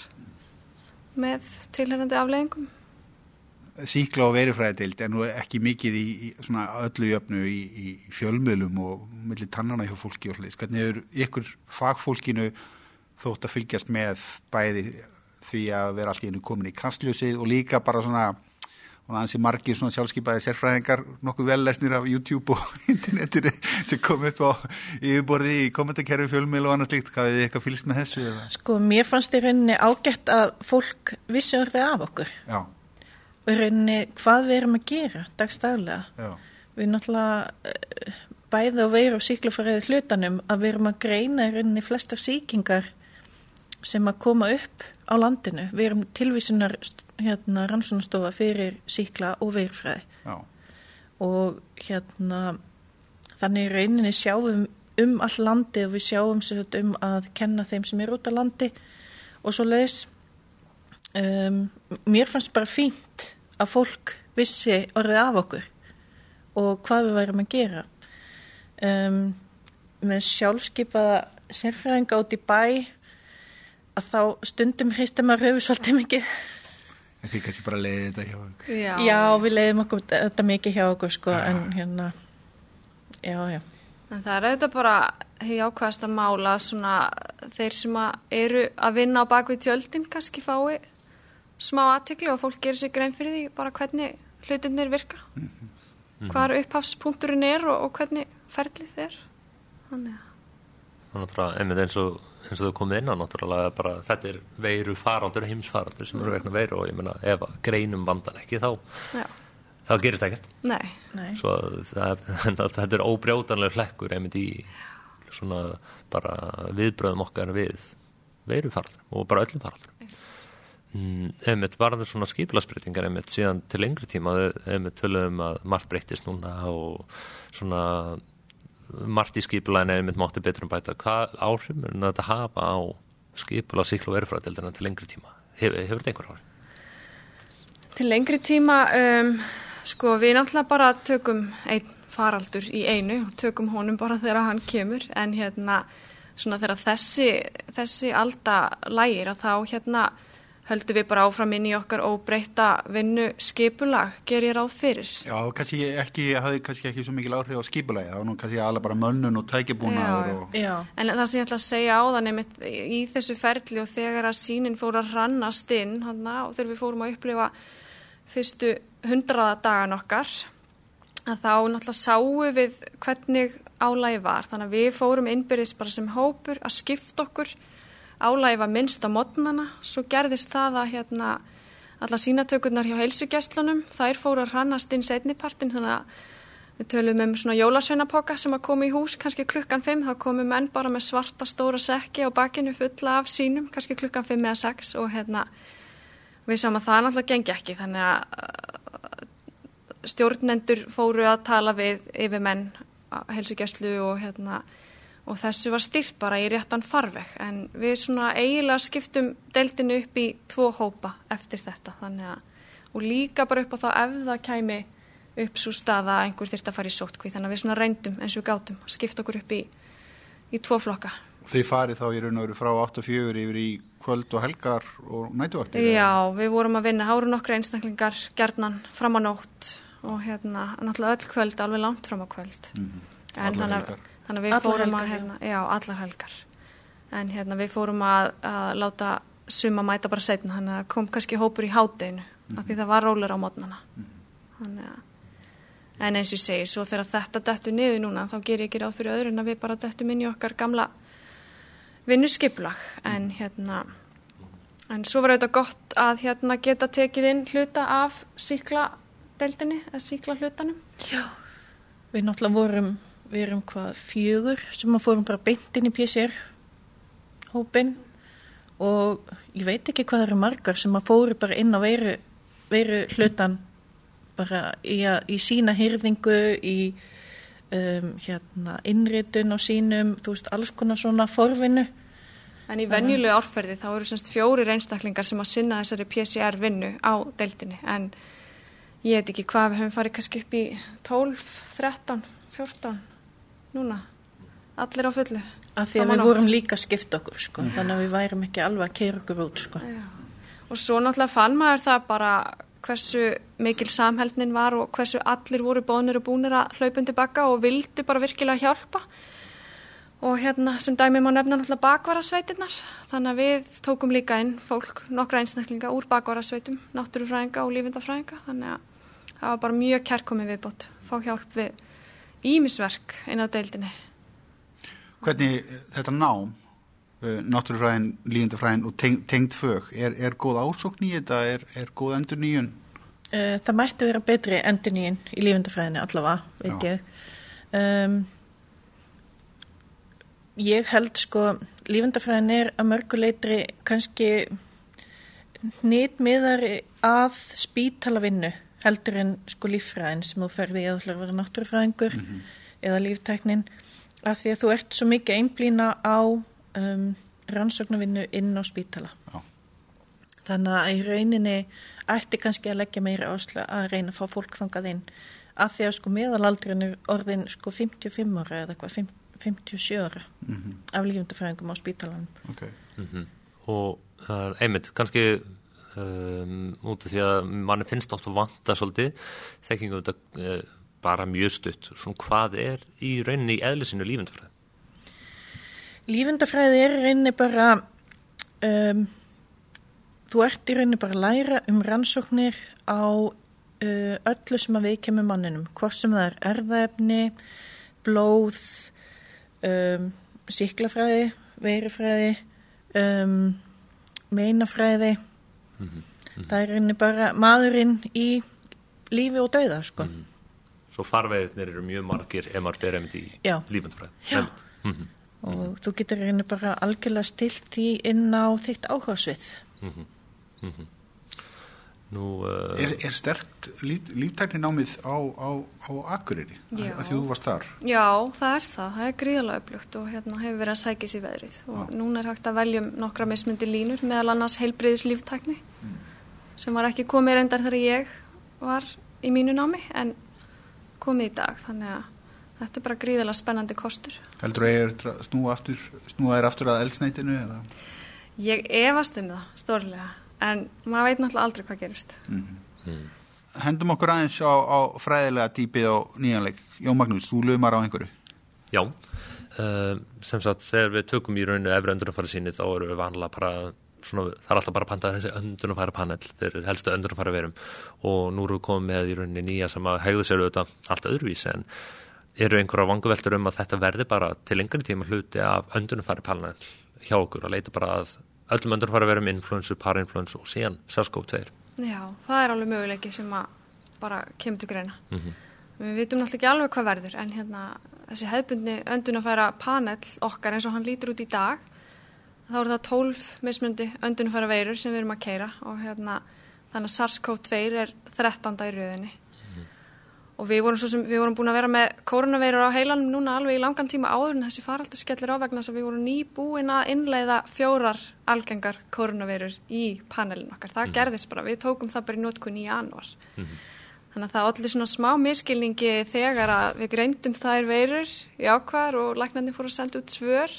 með tilhengandi afleggingum. Síkla og verifræðild er nú ekki mikið í, í öllu jöfnu í, í fjölmiðlum og millir tannana hjá fólki og sliðis. Hvernig er ykkur fagfólkinu þótt að fylgjast með bæði því að vera allt í einu komin í kastljósið og líka bara svona og að margir svona sjálfskeipaði sérfræðingar nokkuð vellesnir af YouTube og internetinu sem kom upp á yfirborði í kommentarkerfi fjölmiðl og annars líkt. Hafið þið eitthvað fylgst með þessu? Eða? Sko, mér fannst í rauninni ágætt að fólk vissi orðið af okkur Já, og í rauninni hvað við erum að gera dagstaglega. já, Við náttúrulega eh, bæði á veiru og síklufræði hlutanum að við erum að greina í rauninni flestar síkingar sem að koma upp á landinu. Við erum tilvísunar hérna, rannsónastofa fyrir síkla og veirfræði já, og hérna þannig rauninni sjáum um all landi og við sjáum þetta um að kenna þeim sem er út á landi og svo leiðis um, mér fannst bara fínt að fólk vissi orðið af okkur og hvað við værum að gera. Um, með sjálfskeipaða sérfræðinga út í bæ að þá stundum hristum maður höfu svolítið mikið en því kannski bara leiði þetta hjá ykkur. Já. Já, við leiðum okkur þetta mikið hjá okkur sko, Já. en hérna já, já En það er auðvitað bara hefði ákvæðast að mála svona þeir sem að eru að vinna á bakvið tjöldin kannski fái smá aðtikli og fólk gerir sér grein fyrir því bara hvernig hlutinir virka hvað upphafspunkturinn er og, og hvernig ferlið er þannig að og náttúrulega einmitt eins og eins og þau komið inn á náttúrulega bara þetta er veiru faraldur, heimsfaraldur sem eru vegna veiru og ég meina ef að greinum vandan ekki þá, já, þá gerist ekkert. Nei, Nei. svo það, þetta er óbrjótanlega hlekkur einmitt í svona bara viðbröðum okkar við veiru faraldur og bara öllum faraldur mm, einmitt var það svona skipilagsbreytingar einmitt síðan til lengri tíma einmitt tölum að margt breytist núna og svona margt í skipulæðin einmitt mátti betur um bæta. Hvað áhrif mun þetta hafa á skipula síkla og verifræðdeldina til lengri tíma? Hef, hefur þetta einhver áhrif? til lengri tíma um, sko við náttúrulega bara tökum einn faraldur í einu og tökum honum bara þegar hann kemur. En hérna svona þegar þessi, þessi alda lægir að þá hérna höldum við bara áfram inn í okkar óbreyta vinnu skipulag, ger ég ráð fyrir. Já, kannski ekki, hafði kannski ekki svo mikil áhrif á skipulagi, það var nú kannski alveg bara mönnun og tækibúnaður Já, og... Já, En það sem ég ætla að segja á það nefnitt í þessu ferli og þegar að sínin fór að rannast inn hana, og þegar við fórum að upplifa fyrstu hundraða dagan okkar að þá náttúrulega sáum við hvernig álægi var. Þannig að við fórum innbyrðis bara sem hópur að skipta okkur álægi var minnst á modnana, svo gerðist það að hérna alla sínatökurnar hjá heilsugjastlunum, þær fóru að rannast inn setnipartin þannig að Við tölum um svona jólasveinapoka sem að koma í hús kannski klukkan 5, þá komum menn bara með svarta stóra sekki á bakinu fulla af sínum, kannski klukkan 5 eða 6 og hérna við sáum að það náttúrulega gengi ekki. Þannig að stjórnendur fóru að tala við yfir menn helsugjastlu og hérna og þessu var styrt bara í réttan farveg en við svona eiginlega skiptum deildinu upp í tvo hópa eftir þetta þannig að og líka bara upp á þá ef það kæmi upp svo stað að einhver þyrft að fara í sótkví þannig að við svona reyndum eins og við gátum að skipta okkur upp í, í tvo flokka Þið farið þá í raun og veru frá 8-4 yfir í kvöld og helgar og nætuvaktir? Já, við vorum að vinna háru nokkra einstaklingar gerðnan fram á nótt og hérna náttúrulega öll kvöld alveg langt fram á kvöld Mhm. en Allar þannig að. Þannig að við Allar fórum helgar, að já. hérna, já, allar helgar. En hérna við fórum að, að láta suma mæta bara setna þannig að kom kannski hópur í hátdeinu af því það var rólur á mótnana þannig að en eins og ég segi, svo þegar þetta dettur niður núna þá ger ég ekki ráð fyrir öðru en að við bara dettum inn í okkar gamla vinnuskiplag en hérna En svo var auðvitað gott að hérna geta tekið inn hluta af síkladeldinni, eða síkla hlutanum. Já, við náttúrulega vorum, við erum hvað fjögur sem að fórum bara beint inn í PCR hópin og ég veit ekki hvað eru margar sem að fóru bara inn á veru, veru hlutan bara í, að, í sína hyrðingu, í um, hérna, innritun á sínum, þú veist, alls konar svona forvinu. En í venjulegu árferði þá eru semst fjórir einstaklingar sem að sinna þessari PCR vinnu á deildinni en ég veit ekki hvað við höfum farið kannski upp í 12, 13, 14 núna, allir á fullu. Af því að við vorum líka skipt okkur, sko, þannig að við værum ekki alveg að keira okkur út, sko. Og svo náttúrulega fann maður það bara hversu mikil samhældnin var og hversu allir voru bónir og búnir að hlaupun tilbaka og vildu bara virkilega hjálpa. Og hérna sem dæmi má nefna náttúrulega bakvarasveitinnar þannig að við tókum líka inn fólk nokkra einstaklinga úr bakvarasveitum náttúrufræðinga og lífindafræðinga þannig að það var bara mjög kærkomið viðbót. Fá hjálp við ímisverk inn á deildinni. Hvernig þetta nám náttúrufræðin, lífindafræðin og teng, tengd fög, er, er góð ásókn í þetta, er, er góð endur nýjun? Það mætti vera betri endur nýjun í lífindafræðinni allavega, veit ég. Um, Ég held sko, lífendafræðin er að mörguleitri kannski nýtmiðari að spítalavinnu heldur en sko líffræðin sem þú ferði eða ætlar að vera náttúrufræðingur mm -hmm. eða lífteknin að því að þú ert svo mikið einblýna á um, rannsóknarvinnu inn á spítala. Já. Þannig að í rauninni ætti kannski að leggja meira áslu að reyna að fá fólk þangað inn að því að sko meðalaldurinn er orðin sko 55 ára eða eitthvað 50 57 ára mm -hmm. af lífundafræðingum á spítalanum okay. mm -hmm. og uh, einmitt, kannski um, út af því að manni finnst oft að vanta svolítið þekkingum þetta uh, bara mjög stutt svona hvað er í rauninni í eðlisinu lífundafræði? Lífundafræði er rauninni bara um, þú ert í rauninni bara að læra um rannsóknir á uh, öllu sem að við kemur manninum hvort sem það er erðaefni blóð um, síklafræði, veirifræði, um, meinafræði. Mm -hmm. Mm -hmm. Það er einni bara maðurinn í lífi og dauða, sko. Mm -hmm. Svo farveðinir eru mjög margir einmitt í lífandfræði. Já, mhm. og mhm. þú getur einni bara algjörlega stilt því inn á þitt áhersvið. Mhm. Nú, uh, er, er sterkt líf, líftækni námið á, á, á Akureyri já. að þú varst þar? Já, það er það, það er gríðalega upplugt og hérna hefur verið að sækja sér veðrið og já. núna er hægt að velja um nokkra mismundi línur meðal annars heilbreyðis líftækni mm. sem var ekki komið reyndar þegar ég var í mínu námi en komið í dag þannig að þetta er bara gríðalega spennandi kostur. Heldur að ég er snúa aftur, snúa þér aftur að elsneitinu eða? Ég efast um það, stórlega en maður veit náttúrulega aldrei hvað gerist. Mm. -hmm. Hendum okkur aðeins á, á fræðilega típið á nýjanleik Jón Magnús, þú lögumar á einhverju. Já, uh, sem sagt þegar við tökum í rauninu efri öndunumfæri síni þá eru við vanlega bara svona, það er alltaf bara að panta þessi öndunumfæri panel fyrir helstu öndunumfæri verum. Og nú eru við komið með í rauninu nýja sem að hegða sér auðvitað allt öðruvísi en eru einhverja vanguveltur um að þetta verði bara til yngri tíma hluti af öndunumfæri panel hjá okkur að leita bara að öllum öndur fara að vera með influensu, parainfluensu og síðan SARS-CoV-2. Já, það er alveg möguleiki sem að bara kemur til greina. Mm -hmm. Við vitum náttúrulega ekki alveg hvað verður en hérna þessi hefðbundni öndun að færa panel okkar eins og hann lítur út í dag þá eru það 12 mismundi öndun að færa veirur sem við erum að keira og hérna þannig að SARS-CoV-2 er 13. í rauðinni og við vorum, sem, við vorum búin að vera með koronaveirur á heilanum núna alveg í langan tíma áður en þessi faraldur skellir á vegna þess að við vorum nýbúin að innleiða fjórar algengar koronaveirur í panelin okkar. Það mm. gerðist bara, við tókum það bara í nótkun í januar. Mm -hmm. Þannig að það allir svona smá miskilningi þegar að við greindum þær veirur í ákvar og læknandi fór að senda út svör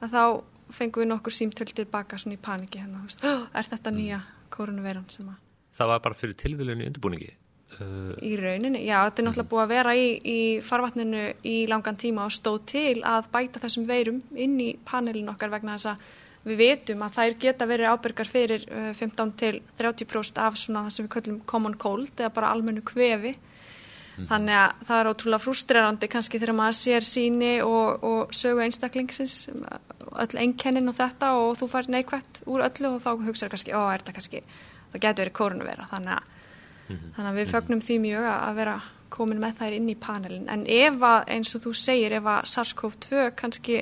að þá fengum við nokkur símtöld tilbaka svona í paniki hérna. Er þetta nýja koronaveiran sem að... Það var bara fyrir tilvílunni undirbúningi? Uh, í rauninni, já, þetta er náttúrulega búið að vera í, í farvatninu í langan tíma og stóð til að bæta þessum veirum inn í panelin okkar vegna þess að við veitum að þær geta verið ábyrgar fyrir 15 uh, til 30% af svona það sem við kallum common cold eða bara almennu kvefi Þannig að það er ótrúlega frustrerandi kannski þegar maður sér síni og, og sögu einstaklingsins, öll einkennin og þetta og þú fær neikvætt úr öllu og þá hugsaður kannski, ó, er þetta kannski, það getur verið kórnuvera. Þannig að, þannig að við fögnum því mjög að vera komin með þær inn í panelin. En ef að, eins og þú segir, ef að SARS-CoV-2 kannski,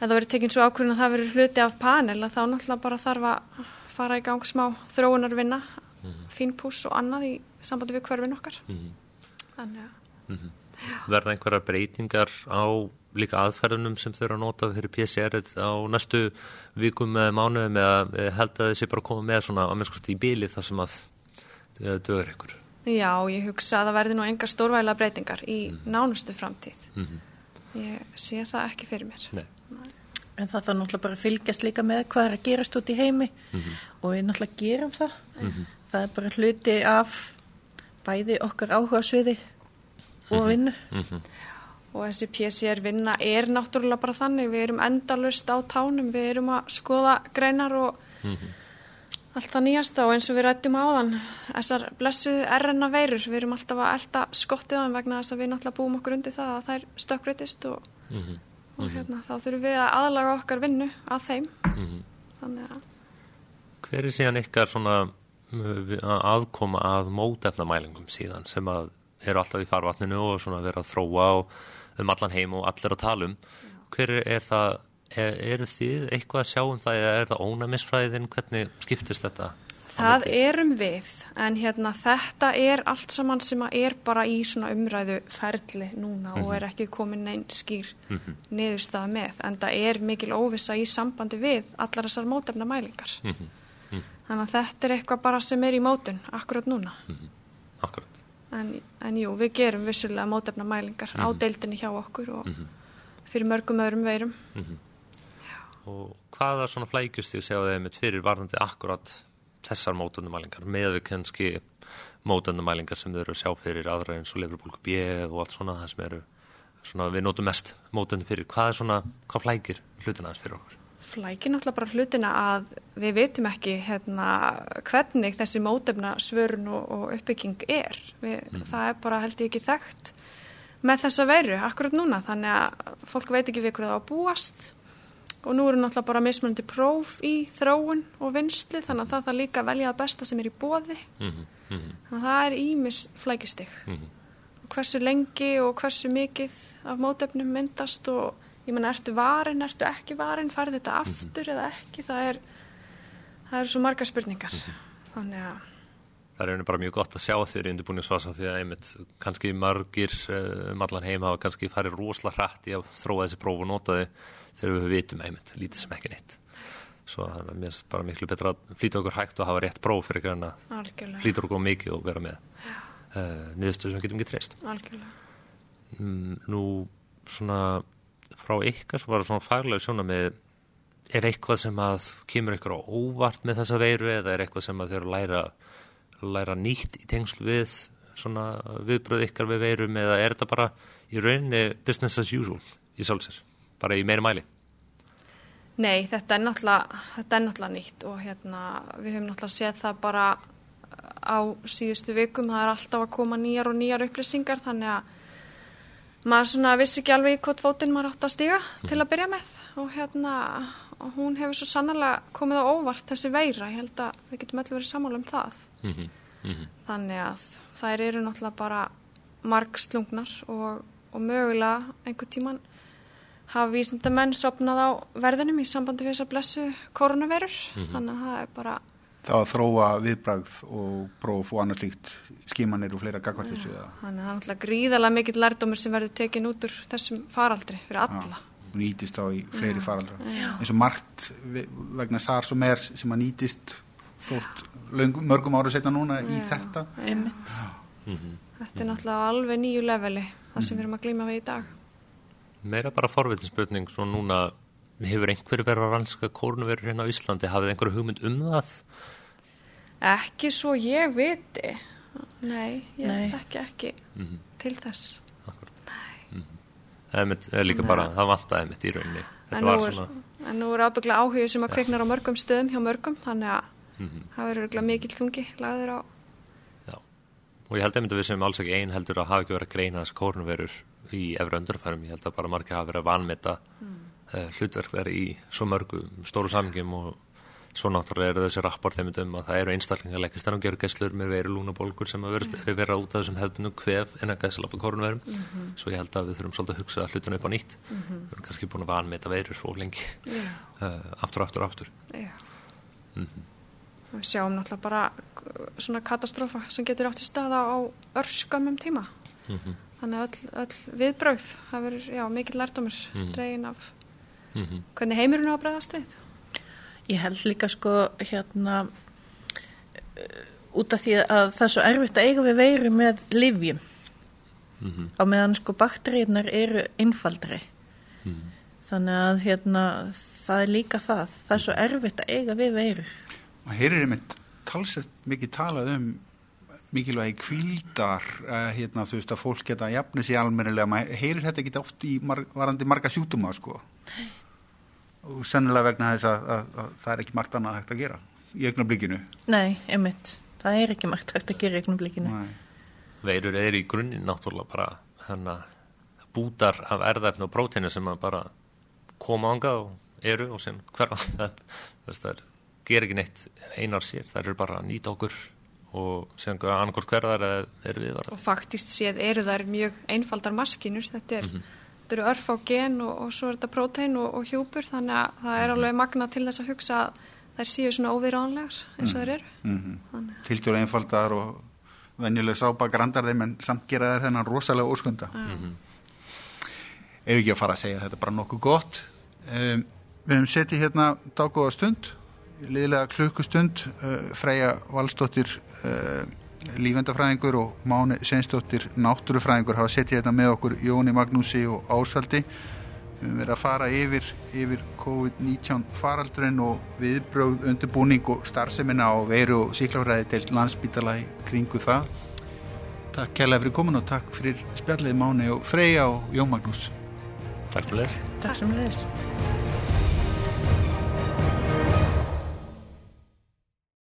það verið tekinn svo ákvörðin að það verið hluti af panel, að þá náttúrulega bara þarf að fara í gang smá þróunarvinna, fínpús og annað í sambandi við hverfin okkar. Þannig að Verða einhverjar breytingar á líka aðferðunum sem þau eru að nota fyrir PCR á næstu vikum eða mánuðum eða held að þessi bara koma með svona að minnskast í bíli þar sem að það dögur ykkur. Já, ég hugsa að það verði nú engar stórvæla breytingar í nánustu framtíð. Ég sé það ekki fyrir mér. Nei. En það þarf náttúrulega bara að fylgjast líka með hvað er að gerast út í heimi Mhm. og við náttúrulega gerum það. Það er bara hluti af bæði okkar áhuga sviði og vinnu. Og þessi PCR vinna er náttúrulega bara þannig. Við erum endalust á tánum, við erum að skoða greinar og allt það nýjasta og eins og við rættum áðan, þessar blessuð RNA veirur, við erum alltaf að elda skottið á þeim vegna þess að við náttúrulega búum okkur undir það að þær stökkbreytist og, og hérna, þá þurfum við að aðlaga okkar vinnu að þeim. Þannig að Hver er síðan ykkar svona aðkoma að mótefnamælingum síðan sem að eru alltaf í farvatninu og svona vera að þróa og um allan heim og allir að tala um. Hver er það, er, eru þið eitthvað að sjá um það eða er það ónæmisfræðin, hvernig skiptist þetta? Það erum við, en hérna þetta er allt saman sem að er bara í svona umræðu ferli núna og er ekki komin neinn skýr niðurstaða með, en það er mikil óvissa í sambandi við allar þessar mótefna mælingar. Þannig að þetta er eitthvað bara sem er í mótun akkurat núna. Akkurat. En, en jú, við gerum vissulega mótefna mælingar á deildinni hjá okkur og fyrir mörgum öðrum veirum. Og hvaða svona flækjust þið séu þeim með fyrir varðandi akkurat þessar mótefnamælingar með við kannski mótefnamælingar sem þau eru að sjá fyrir aðra eins og lefurbólku B og allt svona það sem eru svona við notum mest mótefni fyrir. Hvað er svona, hvað flækir hlutina þess fyrir okkur? flækir náttúrulega bara hlutina að við veitum ekki hérna, hvernig þessi mótefna svörun og, og uppbygging er. Við, Það er bara held ég ekki þekkt með þessa veiru akkurat núna þannig að fólk veit ekki við hverju það á að búast og nú eru náttúrulega bara mismunandi próf í þróun og vinslu þannig að það þarf líka að velja það besta sem er í bóði Mm -hmm. þannig að það er ímis flækjustig. Og hversu lengi og hversu mikið af mótefnum myndast og ég menna, ertu varin, ertu ekki varin, farið þetta aftur eða ekki, það er það eru svo margar spurningar. Þannig að Það er bara mjög gott að sjá þér í undirbúinisfasa því að einmitt kannski margir eh, um allan heim hafa kannski farið rosalega hratt í að þróa þessi próf og nota þau þegar við vitum einmitt lítið sem ekki neitt. Svo það er mér finnst bara miklu betra að flýta okkur hægt og hafa rétt próf fyrir en að flýta okkur mikið og vera með uh, niðurstöðu sem getum ekki treyst. Mm, nú svona frá ykkar svo bara svona faglega sjóna með er eitthvað sem að kemur ykkur á óvart með þessa veiru eða er eitthvað sem að þau eru að læra, læra nýtt í tengslu við svona viðbröð ykkar við veirum eða er þetta bara í rauninni business as usual í sjálfsir, bara í meiri mæli Nei, þetta er náttúrulega, þetta er náttúrulega nýtt og hérna, við höfum náttúrulega séð það bara á síðustu vikum, það er alltaf að koma nýjar og nýjar upplýsingar, þannig að maður svona vissi ekki alveg hvort fótinn maður átt að stiga til að byrja með og hérna, og hún hefur svo sannlega komið á óvart þessi veira, ég held að við getum öll verið sammála um það. mm -hmm. Mm -hmm. Þannig að þær eru náttúrulega bara margslungnar og, og mögulega einhver tíman hafa vísindamenn sopnað á verðinum í sambandi við þess að blessu koronavirur. Þannig að það er bara, þá að þróa viðbragð og próf og annað slíkt skimanir og fleira gagvart þessu eða þannig að það er náttúrulega gríðalega mikill lærdómur sem verður tekin út úr þessum faraldri fyrir alla. og nýtist þá í fleiri faraldra eins og margt ve- vegna SARS og MERS sem að nýtist þótt löngum, mörgum ára setna núna í þetta Einmitt. Þetta er náttúrulega á alveg nýju leveli, það sem við erum að glíma við í dag. Meira bara forvitinspurning svo núna hefur einhver verið að rannsaka kórnuverur hérna á Íslandi, hafið einhverju hugmynd um það? Ekki svo ég viti. Nei, ég Nei. þekki ekki Mhm. til þess. Það er, mitt, er líka bara, það vantaði mitt í rauninni. Þetta En nú, var er, svona, en nú er ábygglega áhugi sem að kveiknar á mörgum stöðum hjá mörgum, þannig að Mhm. það verður mikill þungi lagður á. já. og ég held einmitt að við sem alls ekki einn heldur að hafa ekki verið að greina þess kórnverur í efra öndurfærum, ég held að bara margir hafa verið að vanmeta mm. uh, hlutverk þær í svo mörgu stóru samingum og svo náttúrulega eru þessi rapport einmitt um að það eru einstaklingar leggist en á gerurgesslur með veru lúnabólkur sem að vera, mm. vera út af þessum hefðbunum kvef en að gæsla på kórnverum mm -hmm. svo ég held að við þurfum svolítið að hugsa hlutinu upp á nýtt -hmm. við erum kannski búin að vanmeta verur fór lengi yeah. uh, aftur, aftur, aftur yeah. -hmm. Við sjáum náttúrulega bara svona katastrófa sem getur átt í staða á örskamum tíma mm -hmm. Þannig að öll, öll viðbröð það verður mikið lærdomur mm -hmm. dregin af mm -hmm. hvernig heimurinn á að bregðast við Ég held líka sko hérna út af því að það er svo erfitt að eiga við veiru með livjum mhm. á meðan sko bakteríunar eru innfaldri mhm. þannig að hérna það er líka það það er svo erfitt að eiga við veiru og heyrir einmitt talsett mikið talað um mikilvægi kvíldar uh, hérna, þú veist að fólk geta jafnir sér almennilega, maður heyrir þetta ekki oft í mar varandi marga sjútuma sko. og sennilega vegna þess að, að, að það er ekki margt annað hægt að gera í augnablikinu. Nei, einmitt, það er ekki margt hægt að gera í augnablikinu. Veirur er í grunninn náttúrulega bara hana, bútar af erðarfn og prótínu sem bara koma ánga og eru og sem hverfa. Það er ger ekki neitt einar sér, það eru bara að nýta okkur og séðan annarkort hverðar eru við. Og faktist séð eru þær mjög einfaldar maskinur, þetta, er, mm -hmm. þetta eru örf á gen og, og svo er þetta prótein og, og hjúpur þannig að það er mhm. alveg magna til þess að hugsa að þær séu svona óviðránlegar eins og þær eru. Mm -hmm. Tilkjóla einfaldar og venjuleg sápa grandar þeim en samt gera þær þennan rosalega óskunda. Mm -hmm. Ef ekki að fara að segja þetta er bara nokkuð gott. Um, við hefum setið hérna daggóða stund liðlega klukkustund uh, Freyja Valstóttir uh, lífendafræðingur og Máni Seinstóttir náttúrufræðingur hafa settið þetta með okkur Jóni Magnúsi og Ásvaldi. Við höfum verið að fara yfir, yfir COVID-19 faraldurinn og viðbröð, undirbúning og starfseminna á veru og síklafræði til landsbítala í kringu það. Takk kærlega fyrir komin og takk fyrir spjallið Máni og Freyja og Jón Magnús. Takk fyrir les Takk sem les